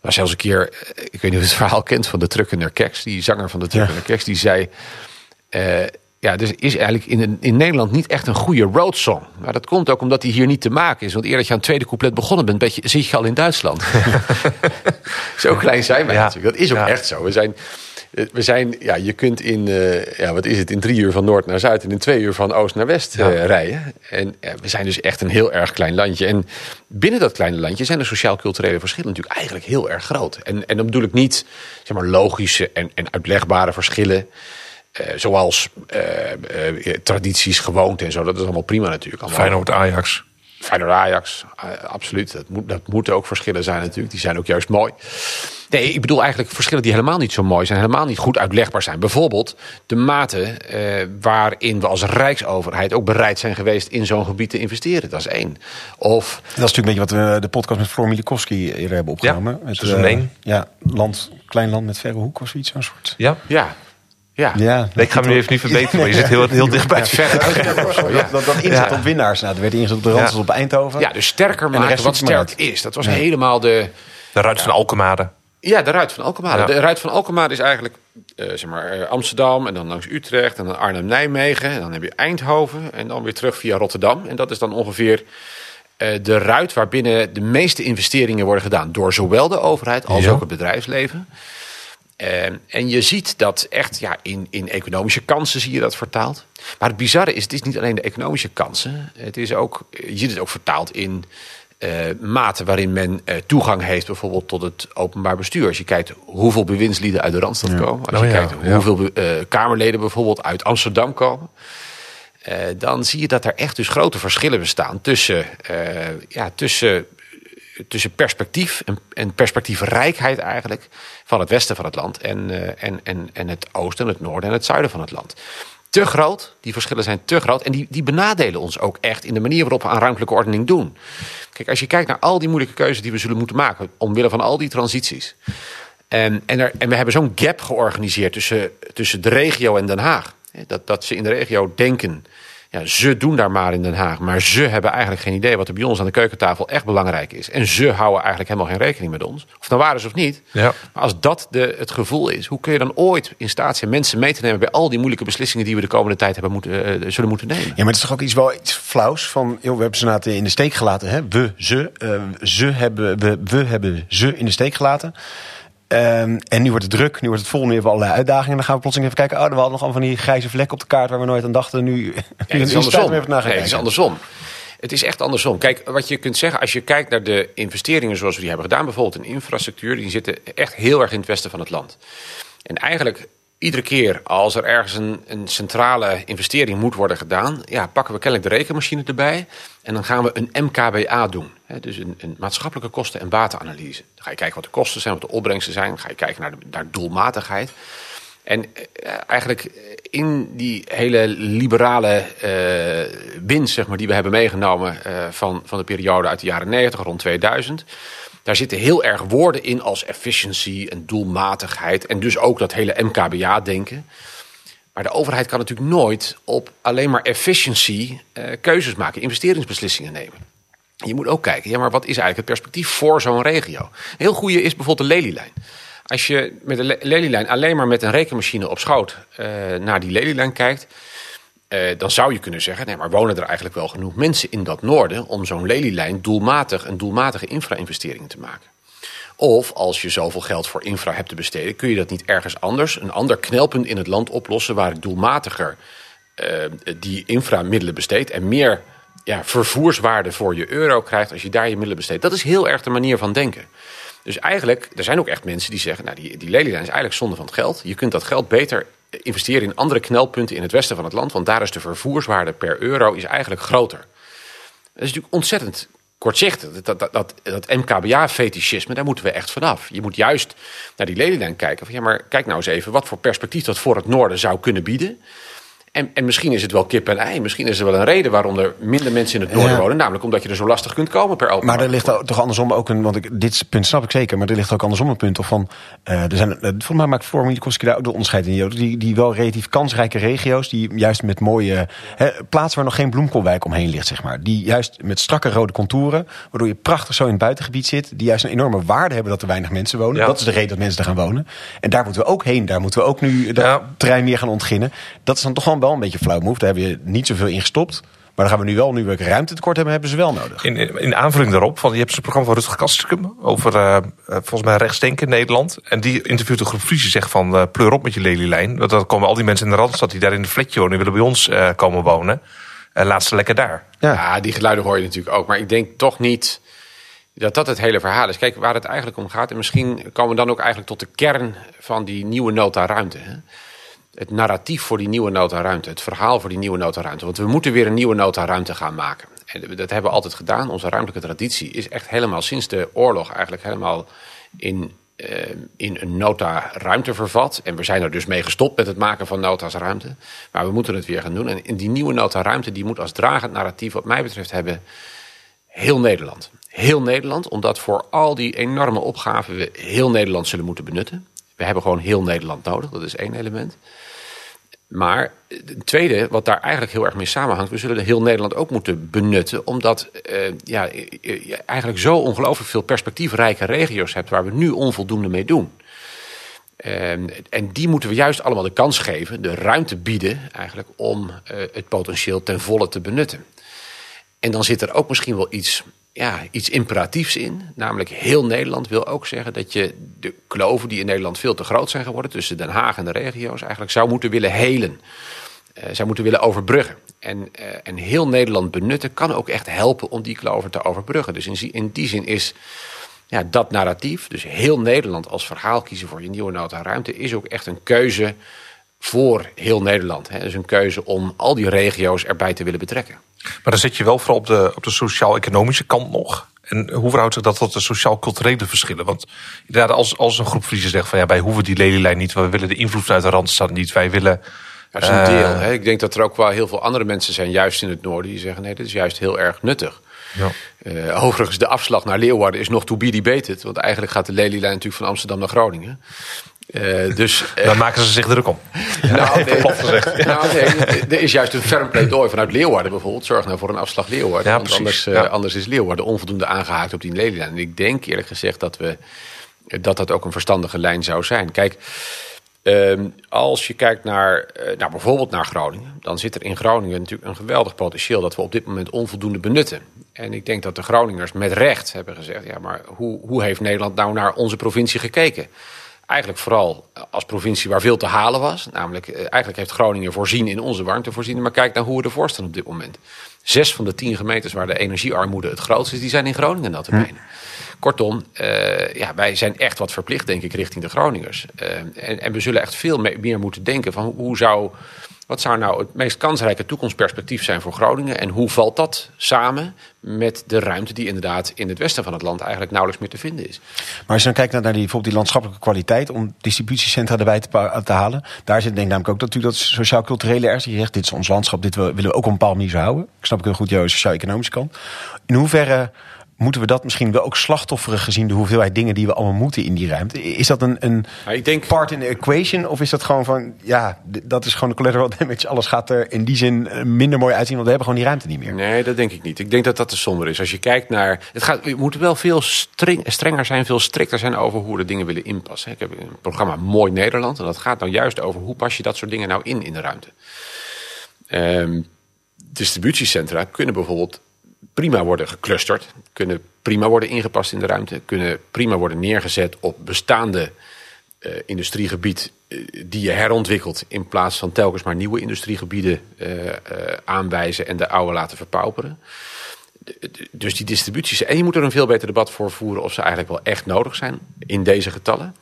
was zelfs een keer, eh, ik weet niet of je het verhaal kent van de Truckener Keks, die zanger van de Truckener Keks, die zei. Ja, dus is eigenlijk in, in Nederland niet echt een goede roadsong. Maar dat komt ook omdat die hier niet te maken is. Want eer dat je aan het tweede couplet begonnen bent, ben je, zit je al in Duitsland. zo klein zijn wij
Ja.
natuurlijk. Dat is ook
Ja.
echt zo. We zijn, we zijn, ja, je kunt in, eh, ja, wat is het, in drie uur van noord naar zuid en in twee uur van oost naar west
Ja.
eh, rijden. En we zijn dus echt een heel erg klein landje. En binnen dat kleine landje zijn de sociaal-culturele verschillen natuurlijk eigenlijk heel erg groot. En, en dan bedoel ik niet zeg maar, logische en, en uitlegbare verschillen. Zoals tradities, gewoonten en zo. Dat is allemaal prima natuurlijk. Allemaal.
Feyenoord, Ajax.
Feyenoord Ajax, absoluut. Dat, moet, dat moeten ook verschillen zijn natuurlijk. Die zijn ook juist mooi. Nee, ik bedoel eigenlijk verschillen die helemaal niet zo mooi zijn. Helemaal niet goed uitlegbaar zijn. Bijvoorbeeld de mate eh, waarin we als Rijksoverheid ook bereid zijn geweest in zo'n gebied te investeren. Dat is één. Of,
dat is natuurlijk een beetje wat we de podcast met Floor Milikowski eerder hebben opgenomen.
Ja, seizoen uh, één.
Ja, land, klein land met verre hoek of zoiets. Zo'n soort.
Ja,
ja. Ja.
ja
nee, ik ga me nu even niet verbeteren, maar je zit heel, heel dicht bij het verre.
Dat, dat, dat inzet op winnaars. Nou, er werd ingezet op de Randstad op Eindhoven.
Ja, dus sterker maken wat sterk is. Dat was helemaal de...
De ruit van Alkemade.
Ja, de Ruit van Alkmaar. De Ruit van Alkmaar is eigenlijk uh, zeg maar, Amsterdam en dan langs Utrecht en dan Arnhem-Nijmegen. En dan heb je Eindhoven en dan weer terug via Rotterdam. En dat is dan ongeveer uh, de ruit waarbinnen de meeste investeringen worden gedaan. Door zowel de overheid als ja. ook het bedrijfsleven. Uh, en je ziet dat echt ja, in, in economische kansen zie je dat vertaald. Maar het bizarre is, het is niet alleen de economische kansen. Het is ook, je ziet het ook vertaald in uh, mate waarin men uh, toegang heeft bijvoorbeeld tot het openbaar bestuur. Als je kijkt hoeveel bewindslieden uit de Randstad ja. komen. Als je
oh,
kijkt ja. hoeveel Kamerleden bijvoorbeeld uit Amsterdam komen. dan zie je dat er echt dus grote verschillen bestaan tussen, ja, tussen, tussen perspectief en, en perspectiefrijkheid eigenlijk van het westen van het land en, en, en, en het oosten, het noorden en het zuiden van het land te groot. Die verschillen zijn te groot. En die, die benadelen ons ook echt in de manier waarop we aan ruimtelijke ordening doen. Kijk, als je kijkt naar al die moeilijke keuzes die we zullen moeten maken. omwille van al die transities. En, en, er, en we hebben zo'n gap georganiseerd tussen, tussen de regio en Den Haag. Dat, dat ze in de regio denken ja, ze doen daar maar in Den Haag. Maar ze hebben eigenlijk geen idee wat er bij ons aan de keukentafel echt belangrijk is. En ze houden eigenlijk helemaal geen rekening met ons. Of nou waren ze of niet.
Ja.
Maar als dat de, het gevoel is, hoe kun je dan ooit in staat zijn mensen mee te nemen bij al die moeilijke beslissingen die we de komende tijd hebben moeten, uh, zullen moeten nemen?
Ja, maar het is toch ook iets wel iets flauws van, joh, we hebben ze laten in de steek gelaten. Hè? We, ze, uh, ze hebben, we, we hebben ze in de steek gelaten. Um, en nu wordt het druk, nu wordt het vol, nu hebben we allerlei uitdagingen. Dan gaan we plotseling even kijken. Oh, we hadden nog allemaal van die grijze vlekken op de kaart waar we nooit aan dachten. Nu,
ja, het is andersom. Even nee, het is andersom. Het is echt andersom. Kijk, wat je kunt zeggen als je kijkt naar de investeringen zoals we die hebben gedaan, bijvoorbeeld in infrastructuur, die zitten echt heel erg in het westen van het land. En eigenlijk iedere keer als er ergens een, een, centrale investering moet worden gedaan, ja, pakken we kennelijk de rekenmachine erbij. En dan gaan we een MKBA doen. Hè, dus een, een, maatschappelijke kosten- en batenanalyse. Dan ga je kijken wat de kosten zijn, wat de opbrengsten zijn. Dan ga je kijken naar, de, doelmatigheid. En eh, eigenlijk in die hele liberale uh, winst zeg maar, die we hebben meegenomen uh, van, van de periode uit de jaren 90, rond 2000 daar zitten heel erg woorden in als efficiency en doelmatigheid. En dus ook dat hele MKBA-denken. Maar de overheid kan natuurlijk nooit op alleen maar efficiency uh, keuzes maken, investeringsbeslissingen nemen. Je moet ook kijken, ja, maar wat is eigenlijk het perspectief voor zo'n regio? Een heel goede is bijvoorbeeld de lelielijn. Als je met de lelielijn alleen maar met een rekenmachine op schoot uh, naar die lelielijn kijkt, uh, dan zou je kunnen zeggen, nee, maar wonen er eigenlijk wel genoeg mensen in dat noorden om zo'n lelielijn doelmatig een doelmatige infra-investeringen te maken? Of als je zoveel geld voor infra hebt te besteden, kun je dat niet ergens anders, een ander knelpunt in het land oplossen waar doelmatiger uh, die inframiddelen besteedt en meer ja, vervoerswaarde voor je euro krijgt als je daar je middelen besteedt. Dat is heel erg de manier van denken. Dus eigenlijk, er zijn ook echt mensen die zeggen, nou die, die lelielijn is eigenlijk zonde van het geld. Je kunt dat geld beter investeren in andere knelpunten in het westen van het land. Want daar is de vervoerswaarde per euro is eigenlijk groter. Dat is natuurlijk ontzettend kortzichtig. Dat, dat, dat, dat MKBA-fetischisme, daar moeten we echt vanaf. Je moet juist naar die lelielijn kijken. Van, ja, maar kijk nou eens even wat voor perspectief dat voor het noorden zou kunnen bieden. En, en misschien is het wel kip en ei. Misschien is er wel een reden waarom er minder mensen in het noorden wonen. Namelijk omdat je er zo lastig kunt komen per open.
Maar er ligt toch andersom ook een... Want ik, dit punt snap ik zeker. Maar er ligt ook andersom een punt. Of van, uh, er zijn, uh, volgens mij maakt Koski daar ook de onderscheid in. Die, die wel relatief kansrijke regio's. Die juist met mooie... Hè, plaatsen waar nog geen bloemkoolwijk omheen ligt, zeg maar. Die juist met strakke rode contouren. Waardoor je prachtig zo in het buitengebied zit. Die juist een enorme waarde hebben dat er weinig mensen wonen. Ja. Dat is de reden dat mensen daar gaan wonen. En daar moeten we ook heen. Daar moeten we ook nu dat ja. terrein meer gaan ontginnen. Dat is dan toch gewoon wel een beetje flauw move. Daar heb je niet zoveel in gestopt. Maar dan gaan we nu wel, nu we ruimtetekort hebben, hebben ze wel nodig.
In, in, in aanvulling daarop, want je hebt een programma van Rutger Kastrikum over uh, volgens mij rechtsdenken in Nederland. En die interviewt een groep Friese zegt van uh, pleur op met je lelielijn. Want dan komen al die mensen in de Randstad die daar in de fletje wonen, willen bij ons uh, komen wonen. laat ze lekker daar.
Ja. ja, die geluiden hoor je natuurlijk ook. Maar ik denk toch niet dat dat het hele verhaal is. Kijk, waar het eigenlijk om gaat. En misschien komen we dan ook eigenlijk tot de kern van die nieuwe nota ruimte. Hè? Het narratief voor die nieuwe nota-ruimte. Het verhaal voor die nieuwe nota-ruimte. Want we moeten weer een nieuwe nota-ruimte gaan maken. En dat hebben we altijd gedaan. Onze ruimtelijke traditie is echt helemaal sinds de oorlog eigenlijk helemaal in, uh, in een nota-ruimte vervat. En we zijn er dus mee gestopt met het maken van nota's ruimte. Maar we moeten het weer gaan doen. En die nieuwe nota-ruimte die moet als dragend narratief wat mij betreft hebben heel Nederland. Heel Nederland, omdat voor al die enorme opgaven we heel Nederland zullen moeten benutten. We hebben gewoon heel Nederland nodig, dat is één element. Maar het tweede, wat daar eigenlijk heel erg mee samenhangt, we zullen heel Nederland ook moeten benutten, omdat uh, ja, je eigenlijk zo ongelooflijk veel perspectiefrijke regio's hebt waar we nu onvoldoende mee doen. En, en die moeten we juist allemaal de kans geven, de ruimte bieden eigenlijk om uh, het potentieel ten volle te benutten. En dan zit er ook misschien wel iets ja, iets imperatiefs in. Namelijk heel Nederland wil ook zeggen dat je de kloven die in Nederland veel te groot zijn geworden... tussen Den Haag en de regio's eigenlijk zou moeten willen helen. Uh, zou moeten willen overbruggen. En, uh, en heel Nederland benutten kan ook echt helpen om die kloven te overbruggen. Dus in, in die zin is ja, dat narratief, dus heel Nederland als verhaal kiezen voor je nieuwe nota ruimte... is ook echt een keuze voor heel Nederland. Het is een keuze om al die regio's erbij te willen betrekken.
Maar dan zit je wel vooral op de, op de sociaal-economische kant nog. En hoe verhoudt zich dat tot de sociaal-culturele verschillen? Want inderdaad, als, als een groep Friese zegt van ja, wij hoeven die lelielijn niet, we willen de invloed uit de Randstad niet, wij willen.
Dat is een deel. Uh, hè? Ik denk dat er ook wel heel veel andere mensen zijn, juist in het noorden, die zeggen nee, dit is juist heel erg nuttig. Ja. Uh, overigens, de afslag naar Leeuwarden is nog to be debated. Want eigenlijk gaat de lelielijn natuurlijk van Amsterdam naar Groningen.
Uh, dus, uh, Dan maken ze zich druk om.
nou, nee, gezegd. Nou, nee, er is juist een ferm pleidooi vanuit Leeuwarden bijvoorbeeld. Zorg nou voor een afslag Leeuwarden. Ja, want anders, uh, ja. anders is Leeuwarden onvoldoende aangehaakt op die lelielijn. En ik denk eerlijk gezegd dat, we, dat dat ook een verstandige lijn zou zijn. Kijk, um, als je kijkt naar, nou, bijvoorbeeld naar Groningen... dan zit er in Groningen natuurlijk een geweldig potentieel... dat we op dit moment onvoldoende benutten. En ik denk dat de Groningers met recht hebben gezegd... ja, maar hoe, hoe heeft Nederland nou naar onze provincie gekeken... Eigenlijk vooral als provincie waar veel te halen was. Namelijk, eigenlijk heeft Groningen voorzien in onze warmtevoorziening. Maar kijk naar hoe we ervoor staan op dit moment. Zes van de tien gemeentes waar de energiearmoede het grootst is, die zijn in Groningen dat hm. Kortom, uh, ja, wij zijn echt wat verplicht, denk ik, richting de Groningers. Uh, en, en, we zullen echt veel meer moeten denken van hoe zou wat zou nou het meest kansrijke toekomstperspectief zijn voor Groningen? En hoe valt dat samen met de ruimte die inderdaad in het westen van het land eigenlijk nauwelijks meer te vinden is?
Maar als je dan kijkt naar die, bijvoorbeeld die landschappelijke kwaliteit om distributiecentra erbij te, te halen. Daar zit denk ik namelijk ook natuurlijk dat sociaal-culturele ergens. Je zegt dit is ons landschap, dit willen we ook op een bepaalde manier zo houden. Ik snap ook heel goed jouw sociaal-economische kant. In hoeverre moeten we dat misschien wel ook slachtofferen gezien de hoeveelheid dingen die we allemaal moeten in die ruimte? Is dat een, een
ik denk...
part in the equation? Of is dat gewoon van, ja, dat is gewoon de collateral damage. Alles gaat er in die zin eh, minder mooi uitzien, want we hebben gewoon die ruimte niet meer.
Nee, dat denk ik niet. Ik denk dat dat te somber is. Als je kijkt naar, het gaat, we moeten wel veel streng, strenger zijn, veel strikter zijn over hoe we de dingen willen inpassen. Ik heb een programma Mooi Nederland en dat gaat nou juist over hoe pas je dat soort dingen nou in in de ruimte. Um, distributiecentra kunnen bijvoorbeeld prima worden geclusterd, kunnen prima worden ingepast in de ruimte, kunnen prima worden neergezet op bestaande uh, industriegebied uh, die je herontwikkelt in plaats van telkens maar nieuwe industriegebieden uh, aanwijzen en de oude laten verpauperen. Dus die distributies. En je moet er een veel beter debat voor voeren of ze eigenlijk wel echt nodig zijn in deze getallen.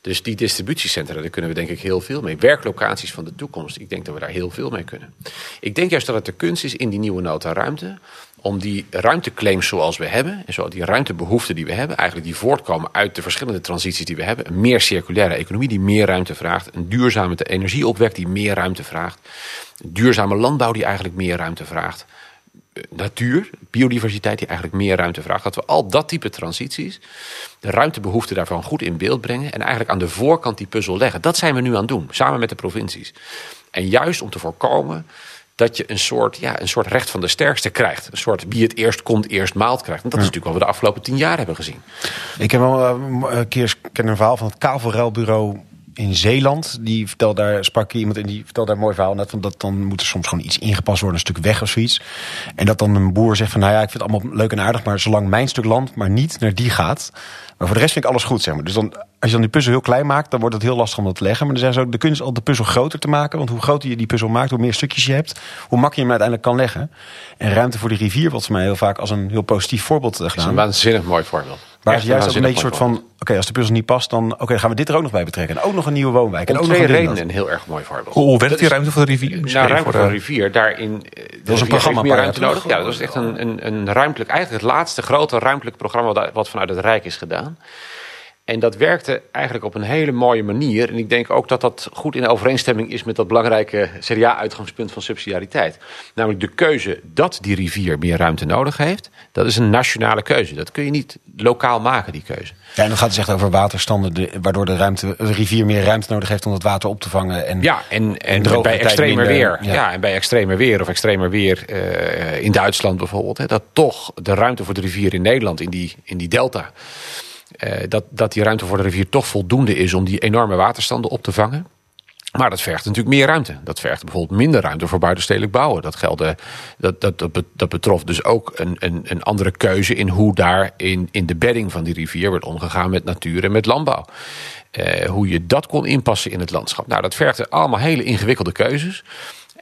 Dus die distributiecentra, daar kunnen we denk ik heel veel mee. Werklocaties van de toekomst, ik denk dat we daar heel veel mee kunnen. Ik denk juist dat het de kunst is in die nieuwe nota ruimte om die ruimteclaims zoals we hebben, en zo die ruimtebehoeften die we hebben, eigenlijk die voortkomen uit de verschillende transities die we hebben, een meer circulaire economie die meer ruimte vraagt, een duurzame energieopwek die meer ruimte vraagt, een duurzame landbouw die eigenlijk meer ruimte vraagt, eh, natuur, biodiversiteit die eigenlijk meer ruimte vraagt. Dat we al dat type transities, de ruimtebehoeften daarvan goed in beeld brengen en eigenlijk aan de voorkant die puzzel leggen. Dat zijn we nu aan het doen, samen met de provincies. En juist om te voorkomen dat je een soort, ja, een soort recht van de sterkste krijgt. Een soort wie het eerst komt, eerst maalt krijgt. En dat is natuurlijk wat we de afgelopen tien jaar hebben gezien.
Ik heb wel een keer ken een verhaal van het kavelruilbureau in Zeeland. Die vertelde daar, sprak iemand in die vertelde daar een mooi verhaal. Net van dat dan moet er soms gewoon iets ingepast worden, een stuk weg of zoiets. En dat dan een boer zegt van nou ja, ik vind het allemaal leuk en aardig, maar zolang mijn stuk land maar niet naar die gaat. Maar voor de rest vind ik alles goed, zeg maar. Dus dan, als je dan die puzzel heel klein maakt, dan wordt het heel lastig om dat te leggen. Maar dan zeggen ze ook, de kunst is al de puzzel groter te maken. Want hoe groter je die puzzel maakt, hoe meer stukjes je hebt, hoe makkelijker je hem uiteindelijk kan leggen. En ruimte voor de rivier wordt voor mij heel vaak als een heel positief voorbeeld gedaan.
Dat is een waanzinnig mooi voorbeeld.
Ze juist ook een beetje soort van... Oké, als de puzzel niet past, dan oké, dan gaan we dit er ook nog bij betrekken. En ook nog een nieuwe woonwijk. En
Om
ook
twee
nog een
redenen
dat.
een heel erg mooi voorbeeld.
Hoe, hoe werkt die ruimte voor de rivier?
Nou, ruimte
voor de-
een rivier, daarin... eh, de rivier
programma
heeft meer
een
ruimte nodig. Ja, dat was echt een, een, een ruimtelijk... Eigenlijk het laatste grote ruimtelijk programma wat, wat vanuit het Rijk is gedaan. En dat werkte eigenlijk op een hele mooie manier. En ik denk ook dat dat goed in overeenstemming is met dat belangrijke CDA-uitgangspunt van subsidiariteit. Namelijk de keuze dat die rivier meer ruimte nodig heeft. Dat is een nationale keuze. Dat kun je niet lokaal maken, die keuze.
Ja, en dan gaat het echt over waterstanden, de- waardoor de, ruimte, de rivier meer ruimte nodig heeft om het water op te vangen. En
Ja, en, en bij extremer weer.
ja.
Ja. en bij extremer weer of extremer weer eh, in Duitsland bijvoorbeeld. Hè, dat toch de ruimte voor de rivier in Nederland, in die, in die delta. Eh, dat, dat die ruimte voor de rivier toch voldoende is om die enorme waterstanden op te vangen. Maar dat vergt natuurlijk meer ruimte. Dat vergt bijvoorbeeld minder ruimte voor buitenstedelijk bouwen. Dat, gelde, dat, dat, dat, be- dat betrof dus ook een, een, een andere keuze in hoe daar in, in de bedding van die rivier werd omgegaan met natuur en met landbouw. Eh, hoe je dat kon inpassen in het landschap. Nou, dat vergde allemaal hele ingewikkelde keuzes.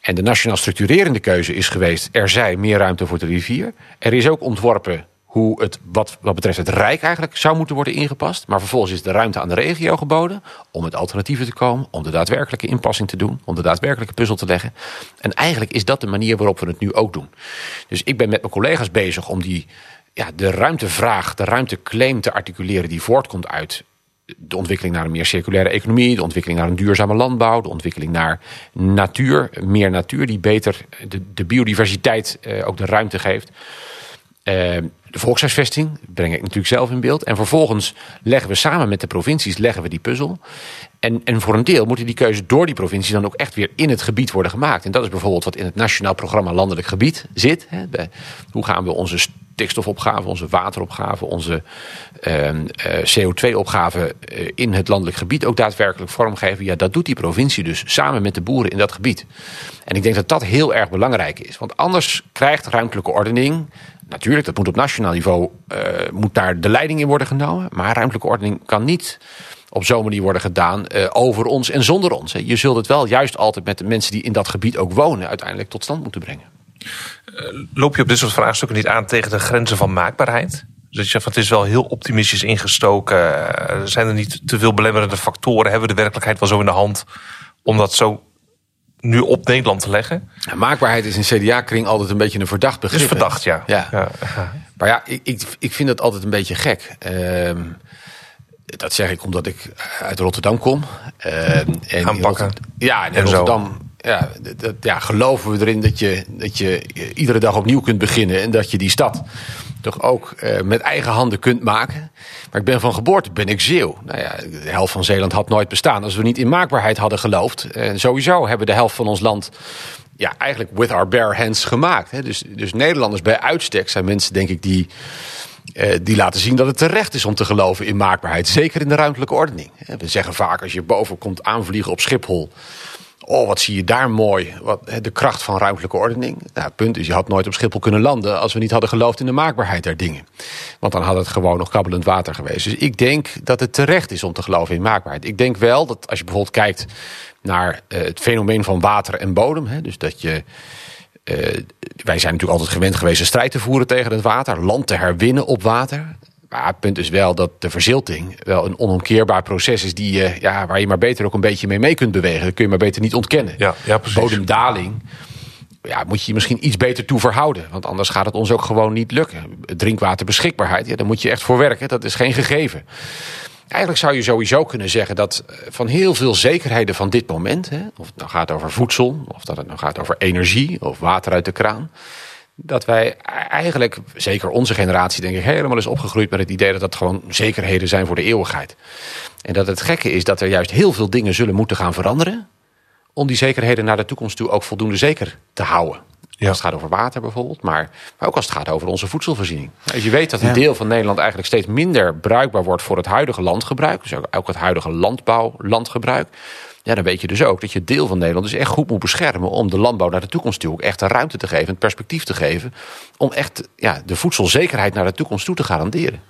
En de nationaal structurerende keuze is geweest: er zij meer ruimte voor de rivier. Er is ook ontworpen hoe het wat, wat betreft het Rijk eigenlijk zou moeten worden ingepast. Maar vervolgens is de ruimte aan de regio geboden om met alternatieven te komen, om de daadwerkelijke inpassing te doen, om de daadwerkelijke puzzel te leggen. En eigenlijk is dat de manier waarop we het nu ook doen. Dus ik ben met mijn collega's bezig om die, ja, de ruimtevraag, de ruimteclaim te articuleren die voortkomt uit de ontwikkeling naar een meer circulaire economie, de ontwikkeling naar een duurzame landbouw, de ontwikkeling naar natuur, meer natuur die beter de, de biodiversiteit eh, ook de ruimte geeft. Eh, de volkshuisvesting breng ik natuurlijk zelf in beeld. En vervolgens leggen we samen met de provincies leggen we die puzzel. En, en voor een deel moeten die keuzes door die provincies dan ook echt weer in het gebied worden gemaakt. En dat is bijvoorbeeld wat in het Nationaal Programma Landelijk Gebied zit. Hè. Hoe gaan we onze stikstofopgave, onze wateropgave, onze ehm, eh, CO2-opgave eh, in het landelijk gebied ook daadwerkelijk vormgeven? Ja, dat doet die provincie dus samen met de boeren in dat gebied. En ik denk dat dat heel erg belangrijk is. Want anders krijgt ruimtelijke ordening. Natuurlijk, dat moet op nationaal niveau eh, moet daar de leiding in worden genomen. Maar ruimtelijke ordening kan niet op zo'n manier worden gedaan eh, over ons en zonder ons. hè. Je zult het wel juist altijd met de mensen die in dat gebied ook wonen uiteindelijk tot stand moeten brengen.
Loop je op dit soort vraagstukken niet aan tegen de grenzen van maakbaarheid? Dus je het is wel heel optimistisch ingestoken. Eh, Zijn er niet te veel belemmerende factoren? Hebben we de werkelijkheid wel zo in de hand om dat zo nu op Nederland te leggen?
Ja, maakbaarheid is in CDA-kring altijd een beetje een verdacht begrip.
is verdacht, ja.
Ja.
ja.
Maar ja, ik, ik, ik vind het altijd een beetje gek. Ehm, dat zeg ik omdat ik uit Rotterdam kom. En
Aanpakken.
Rotter- Ja, en in
En.
Rotterdam ja, dat- dat, ja, geloven we erin dat je, dat je iedere dag opnieuw kunt beginnen. En dat je die stad toch ook eh, met eigen handen kunt maken. Maar ik ben van geboorte ben ik Zeeuw. Nou ja, de helft van Zeeland had nooit bestaan als we niet in maakbaarheid hadden geloofd. En sowieso hebben de helft van ons land ja, eigenlijk with our bare hands gemaakt. Hè. Dus, dus Nederlanders bij uitstek zijn mensen, denk ik, die, eh, die laten zien dat het terecht is om te geloven in maakbaarheid. Zeker in de ruimtelijke ordening. We zeggen vaak als je boven komt aanvliegen op Schiphol. Oh, wat zie je daar mooi. Wat, de kracht van ruimtelijke ordening. Nou, het punt is, je had nooit op Schiphol kunnen landen... als we niet hadden geloofd in de maakbaarheid der dingen. Want dan had het gewoon nog kabbelend water geweest. Dus ik denk dat het terecht is om te geloven in maakbaarheid. Ik denk wel dat als je bijvoorbeeld kijkt naar eh, het fenomeen van water en bodem... Hè, dus dat je... eh, wij zijn natuurlijk altijd gewend geweest een strijd te voeren tegen het water. Land te herwinnen op water. Maar het punt is wel dat de verzilting wel een onomkeerbaar proces is... Die, je, ja, waar je maar beter ook een beetje mee mee kunt bewegen. Dat kun je maar beter niet ontkennen.
Ja, ja, precies.
Bodemdaling ja, moet je je misschien iets beter toe verhouden. Want anders gaat het ons ook gewoon niet lukken. Drinkwaterbeschikbaarheid, ja, daar moet je echt voor werken. Dat is geen gegeven. Eigenlijk zou je sowieso kunnen zeggen dat eh, van heel veel zekerheden van dit moment... Hè, of het nou gaat over voedsel, of dat het nou gaat over energie... of water uit de kraan... dat wij eigenlijk, zeker onze generatie denk ik... helemaal is opgegroeid met het idee dat dat gewoon zekerheden zijn voor de eeuwigheid. En dat het gekke is dat er juist heel veel dingen zullen moeten gaan veranderen... om die zekerheden naar de toekomst toe ook voldoende zeker te houden.
Ja.
Als het gaat over water bijvoorbeeld, maar, maar ook als het gaat over onze voedselvoorziening. Als je weet dat een deel van Nederland eigenlijk steeds minder bruikbaar wordt voor het huidige landgebruik, dus ook, ook het huidige landbouw, landgebruik, ja, dan weet je dus ook dat je deel van Nederland dus echt goed moet beschermen om de landbouw naar de toekomst toe ook echt een ruimte te geven, een perspectief te geven, om echt ja, de voedselzekerheid naar de toekomst toe te garanderen.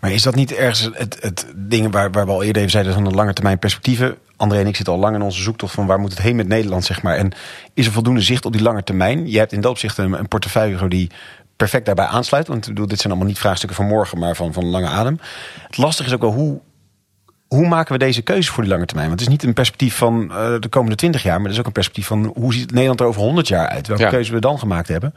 Maar is dat niet ergens het, het ding waar, waar we al eerder even zeiden van de lange termijn perspectieven? André en ik zitten al lang in onze zoektocht van waar moet het heen met Nederland, zeg maar. En is er voldoende zicht op die lange termijn? Je hebt in dat opzicht een, een portefeuille die perfect daarbij aansluit. Want bedoel, dit zijn allemaal niet vraagstukken van morgen, maar van, van lange adem. Het lastige is ook wel hoe, hoe maken we deze keuze voor die lange termijn? Want het is niet een perspectief van uh, de komende 20 jaar, maar het is ook een perspectief van hoe ziet Nederland er over 100 jaar uit? Welke
Ja.
keuze we dan gemaakt hebben.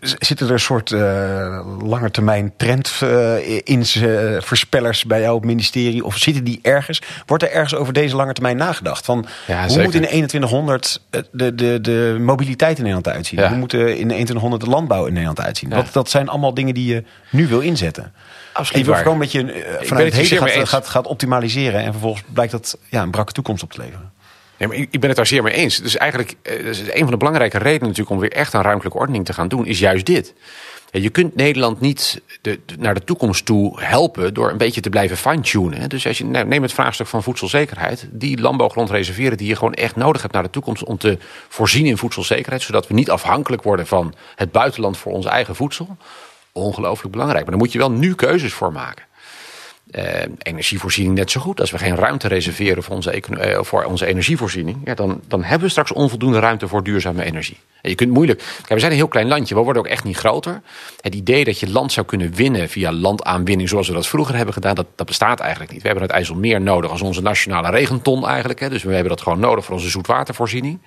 Zitten er een soort uh, langetermijn trendvoorspellers bij jou op het ministerie? Of zitten die ergens? Wordt er ergens over deze lange termijn nagedacht? Van,
Ja,
hoe
zeker.
moet in de 2100 de, de, de mobiliteit in Nederland uitzien?
Ja.
Hoe moet in de 2100 de landbouw in Nederland uitzien?
Ja.
Dat, dat zijn allemaal dingen die je nu wil inzetten. En
Absoluut
je wil
waar.
gewoon een beetje eh, vanuit
het
het heden gaat, gaat, gaat optimaliseren. En vervolgens blijkt dat ja, een brakke toekomst op te leveren.
Nee, maar ik ben het daar zeer mee eens. Dus eigenlijk, eh, dus een van de belangrijke redenen natuurlijk om weer echt aan ruimtelijke ordening te gaan doen, is juist dit. Je kunt Nederland niet de, de- naar de toekomst toe helpen door een beetje te blijven fine-tunen. Dus als je, nou, neem het vraagstuk van voedselzekerheid. Die landbouwgrond reserveren die je gewoon echt nodig hebt naar de toekomst om te voorzien in voedselzekerheid. Zodat we niet afhankelijk worden van het buitenland voor ons eigen voedsel. Ongelooflijk belangrijk. Maar daar moet je wel nu keuzes voor maken. Eh, energievoorziening net zo goed. Als we geen ruimte reserveren voor onze, eh, voor onze energievoorziening, ja, dan, dan hebben we straks onvoldoende ruimte voor duurzame energie. En je kunt moeilijk. Kijk, we zijn een heel klein landje, we worden ook echt niet groter. Het idee dat je land zou kunnen winnen via landaanwinning, zoals we dat vroeger hebben gedaan, dat, dat bestaat eigenlijk niet. We hebben het IJsselmeer nodig als onze nationale regenton eigenlijk. Hè. Dus we hebben dat gewoon nodig voor onze zoetwatervoorziening.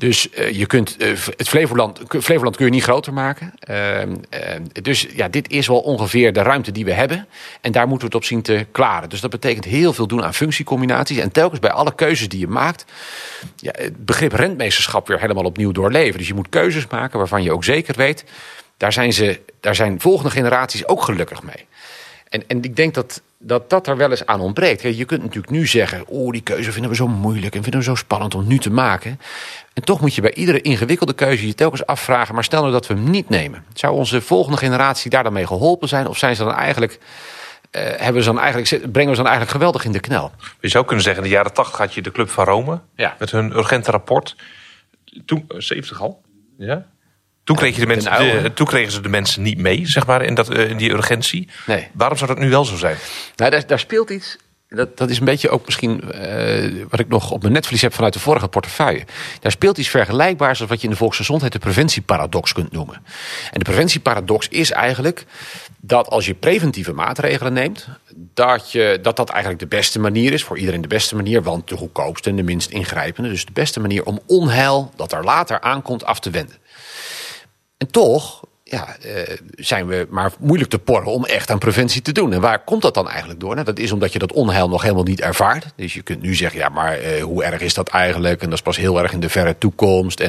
Dus eh, je kunt eh, het Flevoland, Flevoland kun je niet groter maken. Ehm, ehm, dus ja, dit is wel ongeveer de ruimte die we hebben. En daar moeten we het op zien te klaren. Dus dat betekent heel veel doen aan functiecombinaties. En telkens bij alle keuzes die je maakt, ja, het begrip rentmeesterschap weer helemaal opnieuw doorleven. Dus je moet keuzes maken waarvan je ook zeker weet, daar zijn, ze, daar zijn volgende generaties ook gelukkig mee. En, en ik denk dat, dat dat er wel eens aan ontbreekt. Je kunt natuurlijk nu zeggen, oh die keuze vinden we zo moeilijk en vinden we zo spannend om nu te maken. En toch moet je bij iedere ingewikkelde keuze je telkens afvragen, maar stel nou dat we hem niet nemen. Zou onze volgende generatie daar dan mee geholpen zijn? Of zijn ze dan eigenlijk, eh, hebben ze dan eigenlijk, brengen we ze dan eigenlijk geweldig in de knel?
Je zou kunnen zeggen, in de jaren 80 had je de Club van Rome.
Ja.
Met hun urgente rapport. Toen, eh, 70 al? Ja. Toen, kreeg je de mensen,
oude.
de- toen kregen ze de mensen niet mee, zeg maar, in, dat, eh, in die urgentie.
Nee.
Waarom zou dat nu wel zo zijn?
Nou, daar, daar speelt iets. Dat, dat is een beetje ook misschien eh, wat ik nog op mijn netvlies heb vanuit de vorige portefeuille. Daar speelt iets vergelijkbaars als wat je in de volksgezondheid de preventieparadox kunt noemen. En de preventieparadox is eigenlijk dat als je preventieve maatregelen neemt, dat, je, dat dat eigenlijk de beste manier is, voor iedereen de beste manier, want de goedkoopste en de minst ingrijpende. Dus de beste manier om onheil dat er later aankomt af te wenden. En toch ja, eh, zijn we maar moeilijk te porren om echt aan preventie te doen. En waar komt dat dan eigenlijk door? Nou, dat is omdat je dat onheil nog helemaal niet ervaart. Dus je kunt nu zeggen, ja, maar eh, hoe erg is dat eigenlijk? En dat is pas heel erg in de verre toekomst.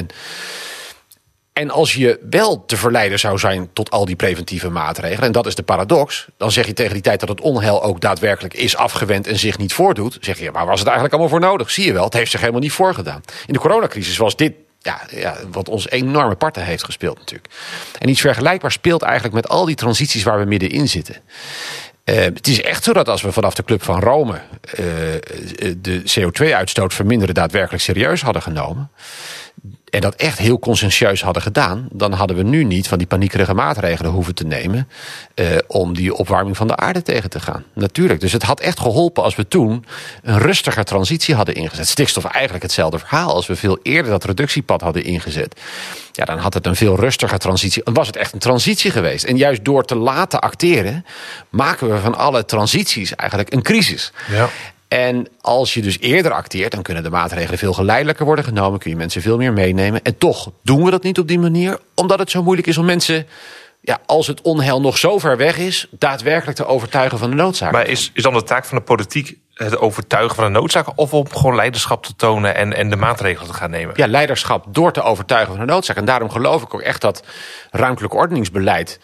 En, als je wel te verleiden zou zijn tot al die preventieve maatregelen... en dat is de paradox, dan zeg je tegen die tijd dat het onheil ook daadwerkelijk is afgewend... en zich niet voordoet, zeg je, maar was het eigenlijk allemaal voor nodig? Zie je wel, het heeft zich helemaal niet voorgedaan. In de coronacrisis was dit ja, ja, wat ons enorme parten heeft gespeeld natuurlijk. En iets vergelijkbaars speelt eigenlijk met al die transities waar we middenin zitten. Uh, het is echt zo dat als we vanaf de Club van Rome uh, de CO2-uitstoot verminderen daadwerkelijk serieus hadden genomen. En dat echt heel conscientieus hadden gedaan, dan hadden we nu niet van die paniekerige maatregelen hoeven te nemen. Uh, om die opwarming van de aarde tegen te gaan. Natuurlijk. Dus het had echt geholpen als we toen een rustiger transitie hadden ingezet. Stikstof eigenlijk hetzelfde verhaal. Als we veel eerder dat reductiepad hadden ingezet. Ja, dan had het een veel rustiger transitie. Dan was het echt een transitie geweest. En juist door te laten acteren, maken we van alle transities eigenlijk een crisis.
Ja.
En als je dus eerder acteert, dan kunnen de maatregelen veel geleidelijker worden genomen. Kun je mensen veel meer meenemen. En toch doen we dat niet op die manier, omdat het zo moeilijk is om mensen. Ja, als het onheil nog zo ver weg is, daadwerkelijk te overtuigen van de noodzaak.
Maar is, is dan de taak van de politiek het overtuigen van de noodzaak... of om gewoon leiderschap te tonen en, en de maatregelen te gaan nemen?
Ja, leiderschap door te overtuigen van de noodzaak. En daarom geloof ik ook echt dat ruimtelijk ordeningsbeleid...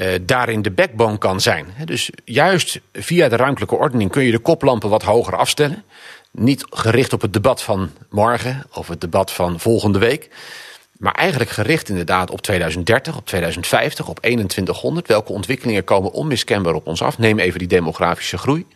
Uh, daarin de backbone kan zijn. Dus juist via de ruimtelijke ordening kun je de koplampen wat hoger afstellen. Niet gericht op het debat van morgen of het debat van volgende week. Maar eigenlijk gericht inderdaad op 2030, op 2050, op 2100. Welke ontwikkelingen komen onmiskenbaar op ons af? Neem even die demografische groei.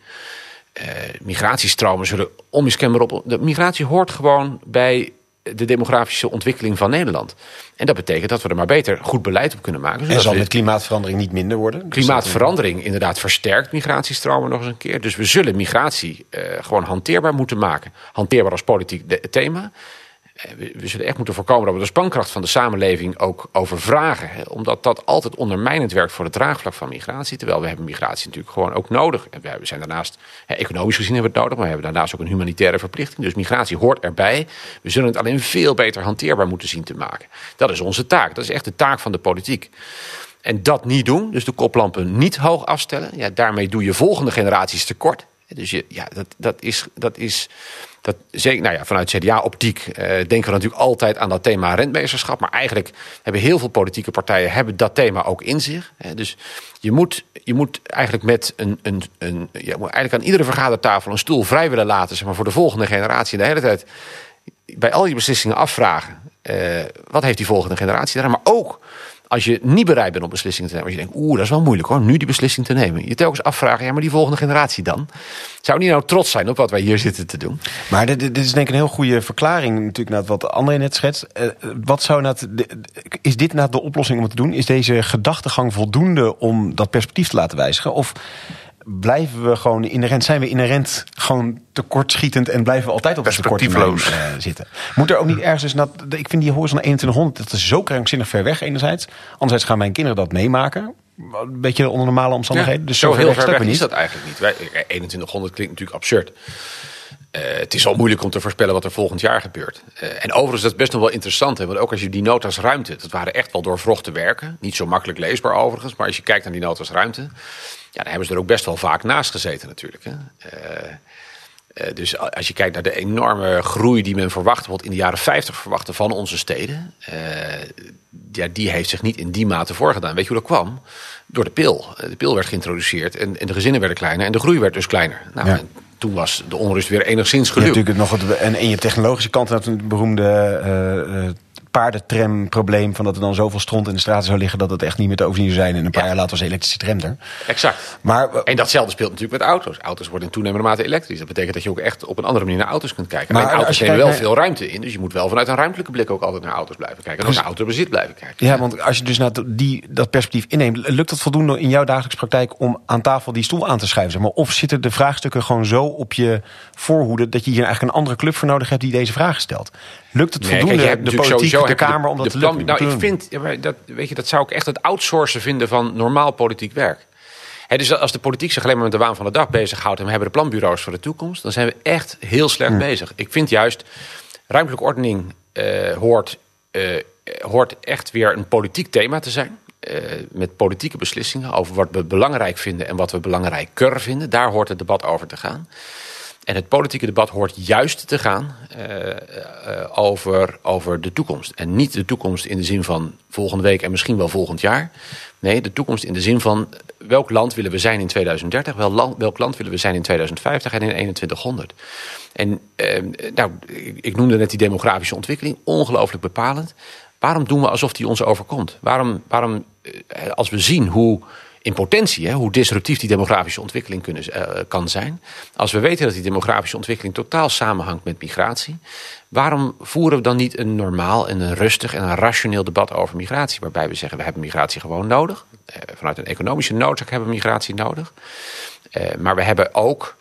Uh, migratiestromen zullen onmiskenbaar op. De migratie hoort gewoon bij de demografische ontwikkeling van Nederland. En dat betekent dat we er maar beter goed beleid op kunnen maken.
En zal met klimaatverandering niet minder worden?
Klimaatverandering inderdaad versterkt migratiestromen nog eens een keer. Dus we zullen migratie uh, gewoon hanteerbaar moeten maken. Hanteerbaar als politiek thema. Eh, we, zullen echt moeten voorkomen dat we de spankracht van de samenleving ook overvragen. Omdat dat altijd ondermijnend werkt voor het draagvlak van migratie. Terwijl we hebben migratie natuurlijk gewoon ook nodig. En we zijn daarnaast, economisch gezien hebben we het nodig, maar we hebben daarnaast ook een humanitaire verplichting. Dus migratie hoort erbij. We zullen het alleen veel beter hanteerbaar moeten zien te maken. Dat is onze taak. Dat is echt de taak van de politiek. En dat niet doen, dus de koplampen niet hoog afstellen, ja, daarmee doe je volgende generaties tekort. Dus je, ja, dat, dat is. Dat is dat, nou ja, vanuit CDA-optiek eh, denken we natuurlijk altijd aan dat thema rentmeesterschap. Maar eigenlijk hebben heel veel politieke partijen hebben dat thema ook in zich. Hè. Dus je moet, je moet eigenlijk met een. een, een je moet eigenlijk aan iedere vergadertafel een stoel vrij willen laten zeg maar, voor de volgende generatie. de hele tijd bij al je beslissingen afvragen. Uh, wat heeft die volgende generatie daar? Maar ook als je niet bereid bent om beslissingen te nemen. Als je denkt, oeh, dat is wel moeilijk hoor, nu die beslissing te nemen. Je telkens afvragen, ja, maar die volgende generatie dan? Zou niet nou trots zijn op wat wij hier zitten te doen?
Maar dit, is denk ik een heel goede verklaring natuurlijk naar wat André net schetst. Uh, wat zou nou, is dit nou de oplossing om het te doen? Is deze gedachtegang voldoende om dat perspectief te laten wijzigen? Of blijven we gewoon inherent, zijn we inherent gewoon tekortschietend en blijven we altijd op tekorttermijn uh, zitten. Moet er ook niet ergens, dus, ik vind die horizon 2100, dat is zo krankzinnig ver weg enerzijds. Anderzijds gaan mijn kinderen dat meemaken. Een beetje onder normale omstandigheden. dus
zo, heel ver weg is dat eigenlijk niet. Wij, 2100 klinkt natuurlijk absurd. Uh, het is al moeilijk om te voorspellen wat er volgend jaar gebeurt. Uh, en overigens, dat is best nog wel interessant. Hè? Want ook als je die notas ruimte, dat waren echt wel doorvrochte werken. Niet zo makkelijk leesbaar overigens. Maar als je kijkt naar die notas ruimte ja, daar hebben ze er ook best wel vaak naast gezeten natuurlijk. Hè. Uh, uh, dus als je kijkt naar de enorme groei die men verwacht, bijvoorbeeld in de jaren 50 verwachtte van onze steden, uh, ja, die heeft zich niet in die mate voorgedaan. Weet je hoe dat kwam? Door de pil. De pil werd geïntroduceerd en, en de gezinnen werden kleiner en de groei werd dus kleiner. Nou, ja. toen was de onrust weer enigszins gelukt.
Ja, natuurlijk nog het, en, en je technologische kant, dat een beroemde paardentramprobleem... van dat er dan zoveel stront in de straten zou liggen... dat het echt niet meer te overzien zou zijn. En een paar jaar later was de elektrische tram er.
Exact. Maar, en datzelfde speelt natuurlijk met auto's. Auto's worden in toenemende mate elektrisch. Dat betekent dat je ook echt op een andere manier naar auto's kunt kijken. Maar auto's nemen wel veel ruimte in. Dus je moet wel vanuit een ruimtelijke blik ook altijd naar auto's blijven kijken. En ook naar autobezit blijven kijken.
Ja, want als je dus naar die, dat perspectief inneemt... lukt het voldoende in jouw dagelijkse praktijk... om aan tafel die stoel aan te schuiven? Zeg maar? Of zitten de vraagstukken gewoon zo op je voorhoede... dat je hier eigenlijk een andere club voor nodig hebt die deze vragen stelt? Lukt het voldoende, nee, kijk, de politiek, de Kamer, om dat te lukken?
Nou, ik vind, dat, weet je, dat zou ik echt het outsourcen vinden van normaal politiek werk. dus als de politiek zich alleen maar met de waan van de dag bezighoudt... en we hebben de planbureaus voor de toekomst... dan zijn we echt heel slecht bezig. Ik vind juist, ruimtelijke ordening uh, hoort, uh, hoort echt weer een politiek thema te zijn. Uh, met politieke beslissingen over wat we belangrijk vinden... en wat we belangrijker vinden. Daar hoort het debat over te gaan. En het politieke debat hoort juist te gaan uh, uh, over, over de toekomst. En niet de toekomst in de zin van volgende week en misschien wel volgend jaar. Nee, de toekomst in de zin van welk land willen we zijn in 2030, wel land, welk land willen we zijn in 2050 en in 2100. En nou, ik noemde net die demografische ontwikkeling, ongelooflijk bepalend. Waarom doen we alsof die ons overkomt? Waarom, waarom als we zien hoe in potentie, hoe disruptief die demografische ontwikkeling kunnen, uh, kan zijn. Als we weten dat die demografische ontwikkeling totaal samenhangt met migratie, waarom voeren we dan niet een normaal en een rustig en een rationeel debat over migratie? Waarbij we zeggen, we hebben migratie gewoon nodig. Uh, vanuit een economische noodzaak hebben we migratie nodig. Uh, maar we hebben ook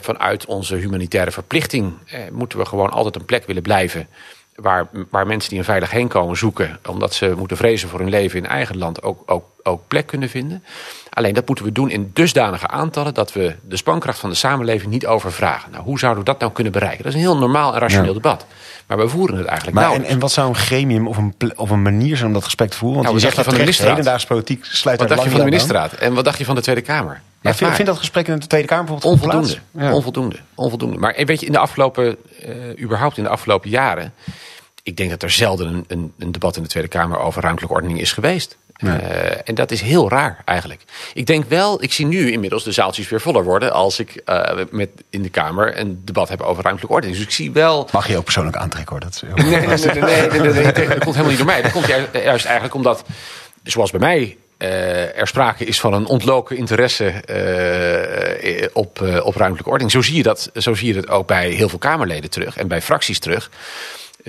vanuit onze humanitaire verplichting, moeten we gewoon altijd een plek willen blijven waar, waar mensen die een veilig heen komen zoeken... omdat ze moeten vrezen voor hun leven in eigen land ook, ook, ook plek kunnen vinden. Alleen dat moeten we doen in dusdanige aantallen... dat we de spankracht van de samenleving niet overvragen. Nou, hoe zouden we dat nou kunnen bereiken? Dat is een heel normaal en rationeel debat. Maar we voeren het eigenlijk
maar en, en, wat zou een gremium of een, of een manier zijn om dat gesprek te voeren? Want nou, je zegt van de ministerraad. politiek sluit
Wat dacht je van de ministerraad? En wat dacht je van de Tweede Kamer?
Ja, vind, vind dat gesprek in de Tweede Kamer bijvoorbeeld
onvoldoende? Ja. Onvoldoende, onvoldoende. Maar weet je, in de afgelopen, uh, überhaupt in de afgelopen jaren ik denk dat er zelden een, een, debat in de Tweede Kamer over ruimtelijke ordening is geweest. Uh, en dat is heel raar eigenlijk. Ik denk wel, ik zie nu inmiddels de zaaltjes weer voller worden als ik uh, met in de Kamer een debat heb over ruimtelijke ordening. Dus ik zie wel.
Mag je ook persoonlijk aantrekken hoor. Dat, is
nee, nee, nee, nee, nee, nee, dat komt helemaal niet door mij. Dat komt juist eigenlijk omdat, zoals bij mij uh, er sprake is van een ontloken interesse uh, op, uh, op ruimtelijke ordening. Zo zie, je dat, zo zie je dat ook bij heel veel Kamerleden terug en bij fracties terug.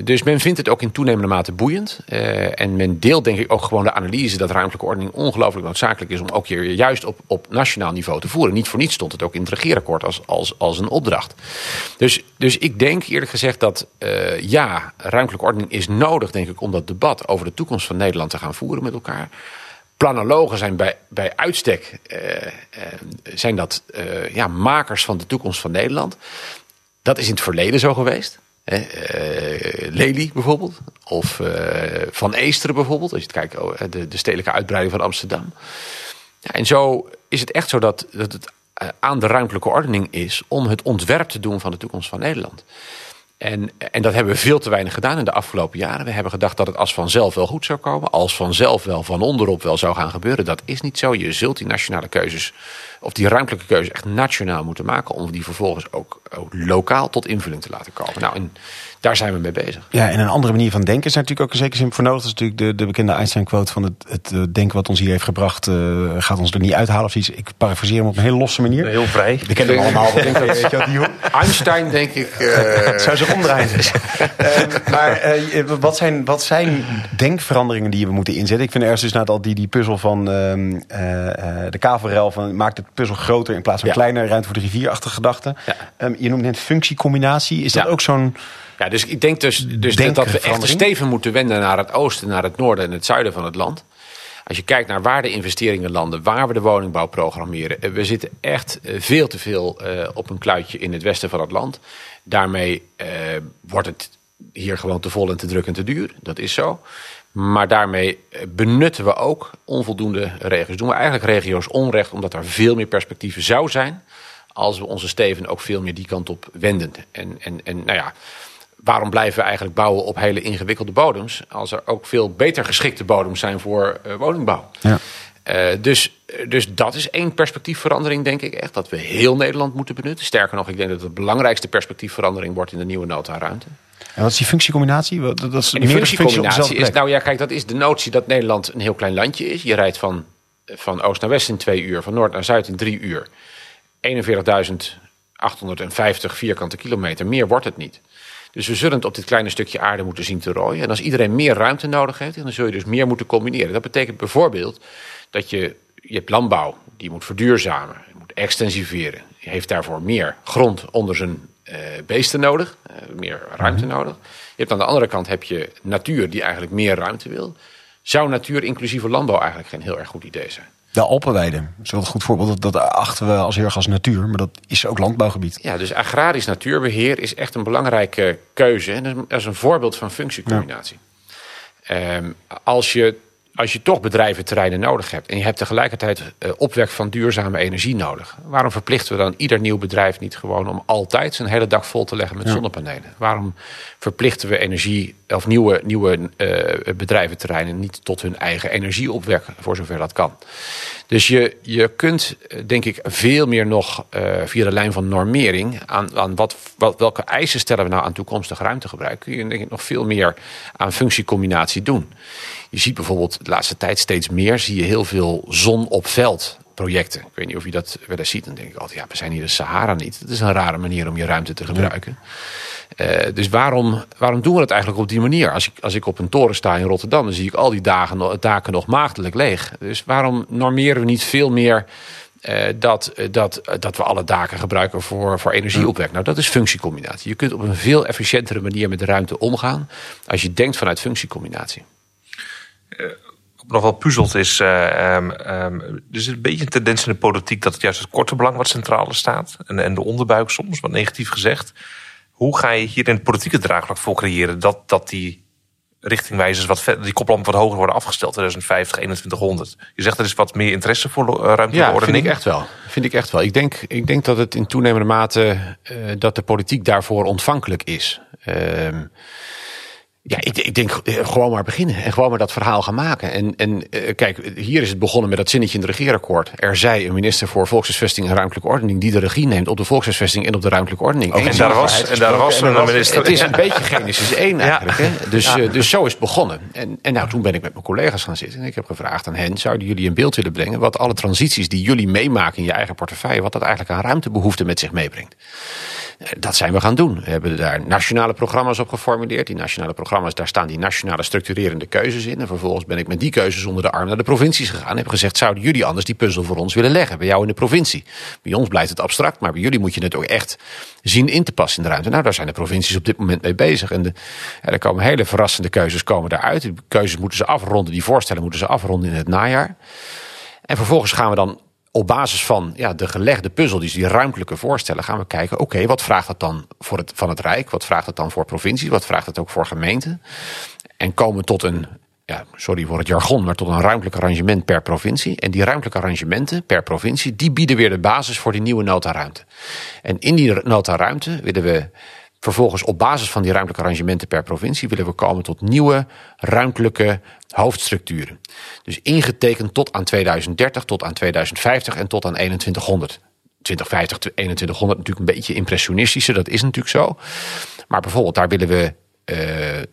Dus men vindt het ook in toenemende mate boeiend. Uh, en men deelt denk ik ook gewoon de analyse dat ruimtelijke ordening ongelooflijk noodzakelijk is om ook hier juist op, op nationaal niveau te voeren. Niet voor niets stond het ook in het regeerakkoord als, als, als een opdracht. Dus, dus ik denk eerlijk gezegd dat uh, ja, ruimtelijke ordening is nodig, denk ik, om dat debat over de toekomst van Nederland te gaan voeren met elkaar planologen zijn bij, bij uitstek uh, zijn dat ja, makers van de toekomst van Nederland. Dat is in het verleden zo geweest. Uh, Lely bijvoorbeeld. Of uh, Van Eesteren bijvoorbeeld. Als je kijkt, oh, de, de stedelijke uitbreiding van Amsterdam. Ja, en zo is het echt zo dat, dat het aan de ruimtelijke ordening is... om het ontwerp te doen van de toekomst van Nederland. En, en dat hebben we veel te weinig gedaan in de afgelopen jaren. We hebben gedacht dat het als vanzelf wel goed zou komen. Als vanzelf wel van onderop wel zou gaan gebeuren. Dat is niet zo. Je zult die nationale keuzes, of die ruimtelijke keuzes echt nationaal moeten maken. Om die vervolgens ook lokaal tot invulling te laten komen. Nou, en daar zijn we mee bezig.
Ja, en een andere manier van denken is natuurlijk ook een zekere zin voor nodig. Dat is natuurlijk de, de bekende Einstein-quote van het, het uh, denken wat ons hier heeft gebracht... Uh, gaat ons er niet uithalen of iets. Ik parafraseer hem op een heel losse manier.
Heel vrij.
We kennen hem allemaal. denk je, die
Einstein, denk ik... Uh...
Zou zich omdraaien. maar wat, zijn, wat zijn denkveranderingen die we moeten inzetten? Ik vind ergens dus net al die, die puzzel van ehm, de kavelrel... van maakt het puzzel groter in plaats van ja. kleiner... ruimte voor de rivierachtige gedachte. Ja. Um, je noemt net functiecombinatie. Is dat ook zo'n...
Ja, dus ik denk dus, dus dat we echt steven moeten wenden naar het oosten, naar het noorden en het zuiden van het land. Als je kijkt naar waar de investeringen landen, waar we de woningbouw programmeren. We zitten echt veel te veel uh, op een kluitje in het westen van het land. Daarmee wordt het hier gewoon te vol en te druk en te duur. Dat is zo. Maar daarmee benutten we ook onvoldoende regio's. Doen we eigenlijk regio's onrecht, omdat er veel meer perspectieven zou zijn. Als we onze steven ook veel meer die kant op wenden. En, en, en nou ja, waarom blijven we eigenlijk bouwen op hele ingewikkelde bodems... als er ook veel beter geschikte bodems zijn voor uh, woningbouw? Ja. Uh, dus, dus dat is één perspectiefverandering, denk ik echt. Dat we heel Nederland moeten benutten. Sterker nog, ik denk dat het de belangrijkste perspectiefverandering wordt... in de nieuwe nota ruimte.
En wat is die functiecombinatie? Dat is
die functiecombinatie is, nou ja, kijk, dat is de notie dat Nederland een heel klein landje is. Je rijdt van, van oost naar west in twee uur, van noord naar zuid in drie uur. 41.850 vierkante kilometer, meer wordt het niet. Dus we zullen het op dit kleine stukje aarde moeten zien te rooien. En als iedereen meer ruimte nodig heeft, dan zul je dus meer moeten combineren. Dat betekent bijvoorbeeld dat je, je hebt landbouw, die moet verduurzamen, je moet extensiveren. Je heeft daarvoor meer grond onder zijn uh, beesten nodig, uh, meer ruimte mm -hmm. nodig. Je hebt aan de andere kant heb je natuur die eigenlijk meer ruimte wil. Zou natuur inclusieve landbouw eigenlijk geen heel erg goed idee zijn?
De Alpenweide is wel een goed voorbeeld. Dat, dat achten we als heel erg als natuur. Maar dat is ook landbouwgebied.
Ja, dus agrarisch natuurbeheer is echt een belangrijke keuze. En dat is een voorbeeld van functiecombinatie. Ja. Um, als je als je toch bedrijventerreinen nodig hebt... en je hebt tegelijkertijd uh, opwek van duurzame energie nodig... waarom verplichten we dan ieder nieuw bedrijf niet gewoon... om altijd zijn hele dag vol te leggen met ja. zonnepanelen? Waarom verplichten we energie of nieuwe, nieuwe uh, bedrijventerreinen... niet tot hun eigen energieopwek, voor zover dat kan? Dus je, je kunt, denk ik, veel meer nog uh, via de lijn van normering... aan, aan wat, wat, welke eisen stellen we nou aan toekomstig ruimtegebruik... kun je denk ik nog veel meer aan functiecombinatie doen. Je ziet bijvoorbeeld de laatste tijd steeds meer... zie je heel veel zon op veld projecten. Ik weet niet of je dat wel eens ziet. Dan denk ik altijd, ja, we zijn hier de Sahara niet. Het is een rare manier om je ruimte te gebruiken. Ja. Uh, dus waarom, waarom doen we het eigenlijk op die manier? Als ik, als ik op een toren sta in Rotterdam... dan zie ik al die dagen, daken nog maagdelijk leeg. Dus waarom normeren we niet veel meer... Uh, dat, dat, dat we alle daken gebruiken voor, voor energieopwek. Nou, dat is functiecombinatie. Je kunt op een veel efficiëntere manier met de ruimte omgaan... als je denkt vanuit functiecombinatie.
Uh, nog wel puzzelt is... Uh, um, er is een beetje een tendens in de politiek... dat het juist het korte belang wat centraal staat. En, en de onderbuik soms, wat negatief gezegd. Hoe ga je hier in het politieke draagvlak voor creëren... dat, dat die richtingwijzers wat die koplampen wat hoger worden afgesteld, 2050, 2100. Je zegt er is wat meer interesse voor uh, ruimtelijke
ja, vind ik echt wel. Vind ik echt wel. Ik denk, ik denk dat het in toenemende mate uh, dat de politiek daarvoor ontvankelijk is. Uh, ja, ik, ik, denk gewoon maar beginnen en gewoon maar dat verhaal gaan maken. En, en uh, kijk, hier is het begonnen met dat zinnetje in het regeerakkoord. Er zij een minister voor volkshuisvesting en ruimtelijke ordening die de regie neemt op de volkshuisvesting en op de ruimtelijke ordening.
En, daar was, en daar was een minister.
Het is een beetje Genesis 1 eigenlijk. Ja. Hè? Dus, uh, dus zo is het begonnen. En, en nou, toen ben ik met mijn collega's gaan zitten en ik heb gevraagd aan hen, zouden jullie een beeld willen brengen wat alle transities die jullie meemaken in je eigen portefeuille, wat dat eigenlijk aan ruimtebehoeften met zich meebrengt. Dat zijn we gaan doen. We hebben daar nationale programma's op geformuleerd. Die nationale programma's, daar staan die nationale structurerende keuzes in. En vervolgens ben ik met die keuzes onder de arm naar de provincies gegaan. En heb gezegd, zouden jullie anders die puzzel voor ons willen leggen? Bij jou in de provincie. Bij ons blijft het abstract, maar bij jullie moet je het ook echt zien in te passen in de ruimte. Nou, daar zijn de provincies op dit moment mee bezig. En er komen hele verrassende keuzes komen daaruit. Die keuzes moeten ze afronden, die voorstellen moeten ze afronden in het najaar. En vervolgens gaan we dan op basis van ja, de gelegde puzzel, dus die ruimtelijke voorstellen, gaan we kijken: oké, wat vraagt dat dan voor het, van het Rijk? Wat vraagt het dan voor provincies? Wat vraagt het ook voor gemeenten? En komen tot een, ja, sorry voor het jargon, maar tot een ruimtelijk arrangement per provincie. En die ruimtelijke arrangementen per provincie, die bieden weer de basis voor die nieuwe nota ruimte. En in die nota ruimte willen we Vervolgens op basis van die ruimtelijke arrangementen per provincie willen we komen tot nieuwe ruimtelijke hoofdstructuren. Dus ingetekend tot aan 2030, tot aan 2050 en tot aan 2100. 2050, 2100 natuurlijk een beetje impressionistischer, dat is natuurlijk zo. Maar bijvoorbeeld daar willen we uh,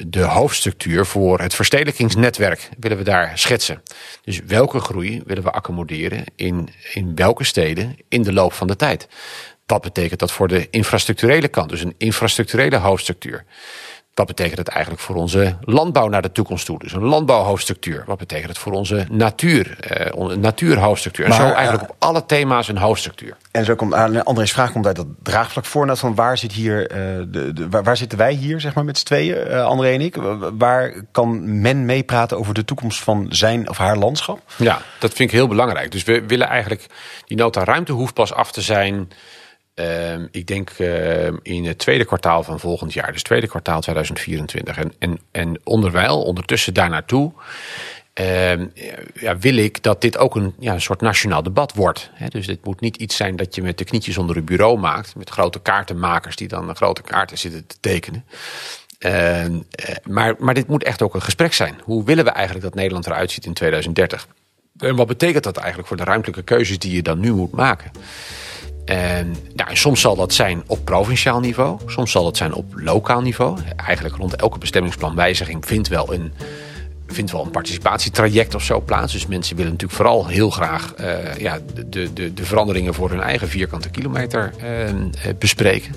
de hoofdstructuur voor het verstedelijkingsnetwerk willen we daar schetsen. Dus welke groei willen we accommoderen in, in welke steden in de loop van de tijd. Wat betekent dat voor de infrastructurele kant? Dus een infrastructurele hoofdstructuur. Wat betekent het eigenlijk voor onze landbouw naar de toekomst toe? Dus een landbouwhoofdstructuur. Wat betekent het voor onze natuur, eh, natuurhoofdstructuur? En zo eigenlijk op alle thema's een hoofdstructuur.
En zo komt aan André's vraag komt uit dat draagvlak voor. Van waar, zit hier, uh, de, de, waar, waar, zitten wij hier, zeg maar, met z'n tweeën, uh, André en ik? Waar kan men meepraten over de toekomst van zijn of haar landschap?
Ja, dat vind ik heel belangrijk. Dus we willen eigenlijk, die nota ruimte hoeft pas af te zijn Ehm, ik denk ehm, in het tweede kwartaal van volgend jaar, dus tweede kwartaal 2024. En, en, en onderwijl, ondertussen daar naartoe, ehm, ja, wil ik dat dit ook een, ja, een soort nationaal debat wordt. dus dit moet niet iets zijn dat je met de knietjes onder het bureau maakt, met grote kaartenmakers die dan grote kaarten zitten te tekenen. Eh, maar, maar dit moet echt ook een gesprek zijn. Hoe willen we eigenlijk dat Nederland eruit ziet in 2030? En wat betekent dat eigenlijk voor de ruimtelijke keuzes die je dan nu moet maken? En nou, soms zal dat zijn op provinciaal niveau, soms zal dat zijn op lokaal niveau. Eigenlijk rond elke bestemmingsplanwijziging vindt wel een, vindt wel een participatietraject of zo plaats. Dus mensen willen natuurlijk vooral heel graag uh, ja, de, de, de veranderingen voor hun eigen vierkante kilometer uh, bespreken.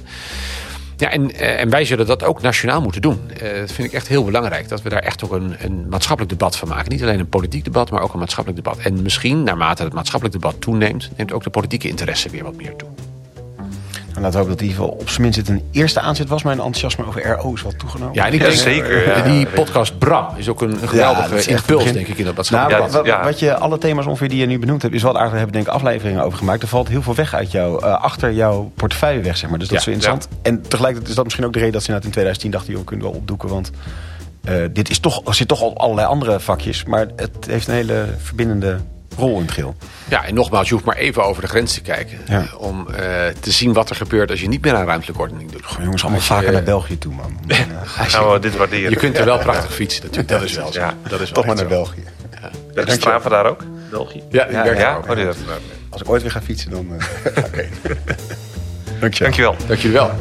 Ja, en, eh, en wij zullen dat ook nationaal moeten doen. Uh, dat vind ik echt heel belangrijk. Dat we daar echt ook een, een maatschappelijk debat van maken. Niet alleen een politiek debat, maar ook een maatschappelijk debat. En misschien, naarmate het maatschappelijk debat toeneemt... neemt ook de politieke interesse weer wat meer toe.
En laten we hopen dat in ieder geval op zijn minst het een eerste aanzet was. Mijn enthousiasme over RO's wat toegenomen.
Ja, en ik denk, zeker. Die podcast Bram is ook een geweldige impuls, denk ik, in dat maatschappelijk
nou, wat, wat, je, alle thema's ongeveer die je nu benoemd hebt, is wat aardig. We hebben denk ik afleveringen over gemaakt. Er valt heel veel weg uit jou, uh, achter jouw portefeuille weg, zeg maar. Dus dat is zo interessant. En tegelijkertijd is dat misschien ook de reden dat ze in 2010 dachten, joh, kunnen we wel opdoeken, want... Uh, dit is toch, er zit toch al allerlei andere vakjes, maar het heeft een hele verbindende rol in het geheel.
Ja, en nogmaals, je hoeft maar even over de grens te kijken. Ja. Om uh, te zien wat er gebeurt als je niet meer aan ruimtelijke ordening doet.
Goh, jongens, allemaal vaker naar België toe, man.
nou, dit waarderen.
Je kunt er wel prachtig fietsen natuurlijk. Dat is wel zo. Ja,
dat is wel Toch maar naar België.
Ja. Strava daar ook? België?
Ja, die ja, ja.
Oh, Als ik ooit weer ga fietsen, dan uh, ik heen.
Dankjewel.
Dankjewel. Dankjewel.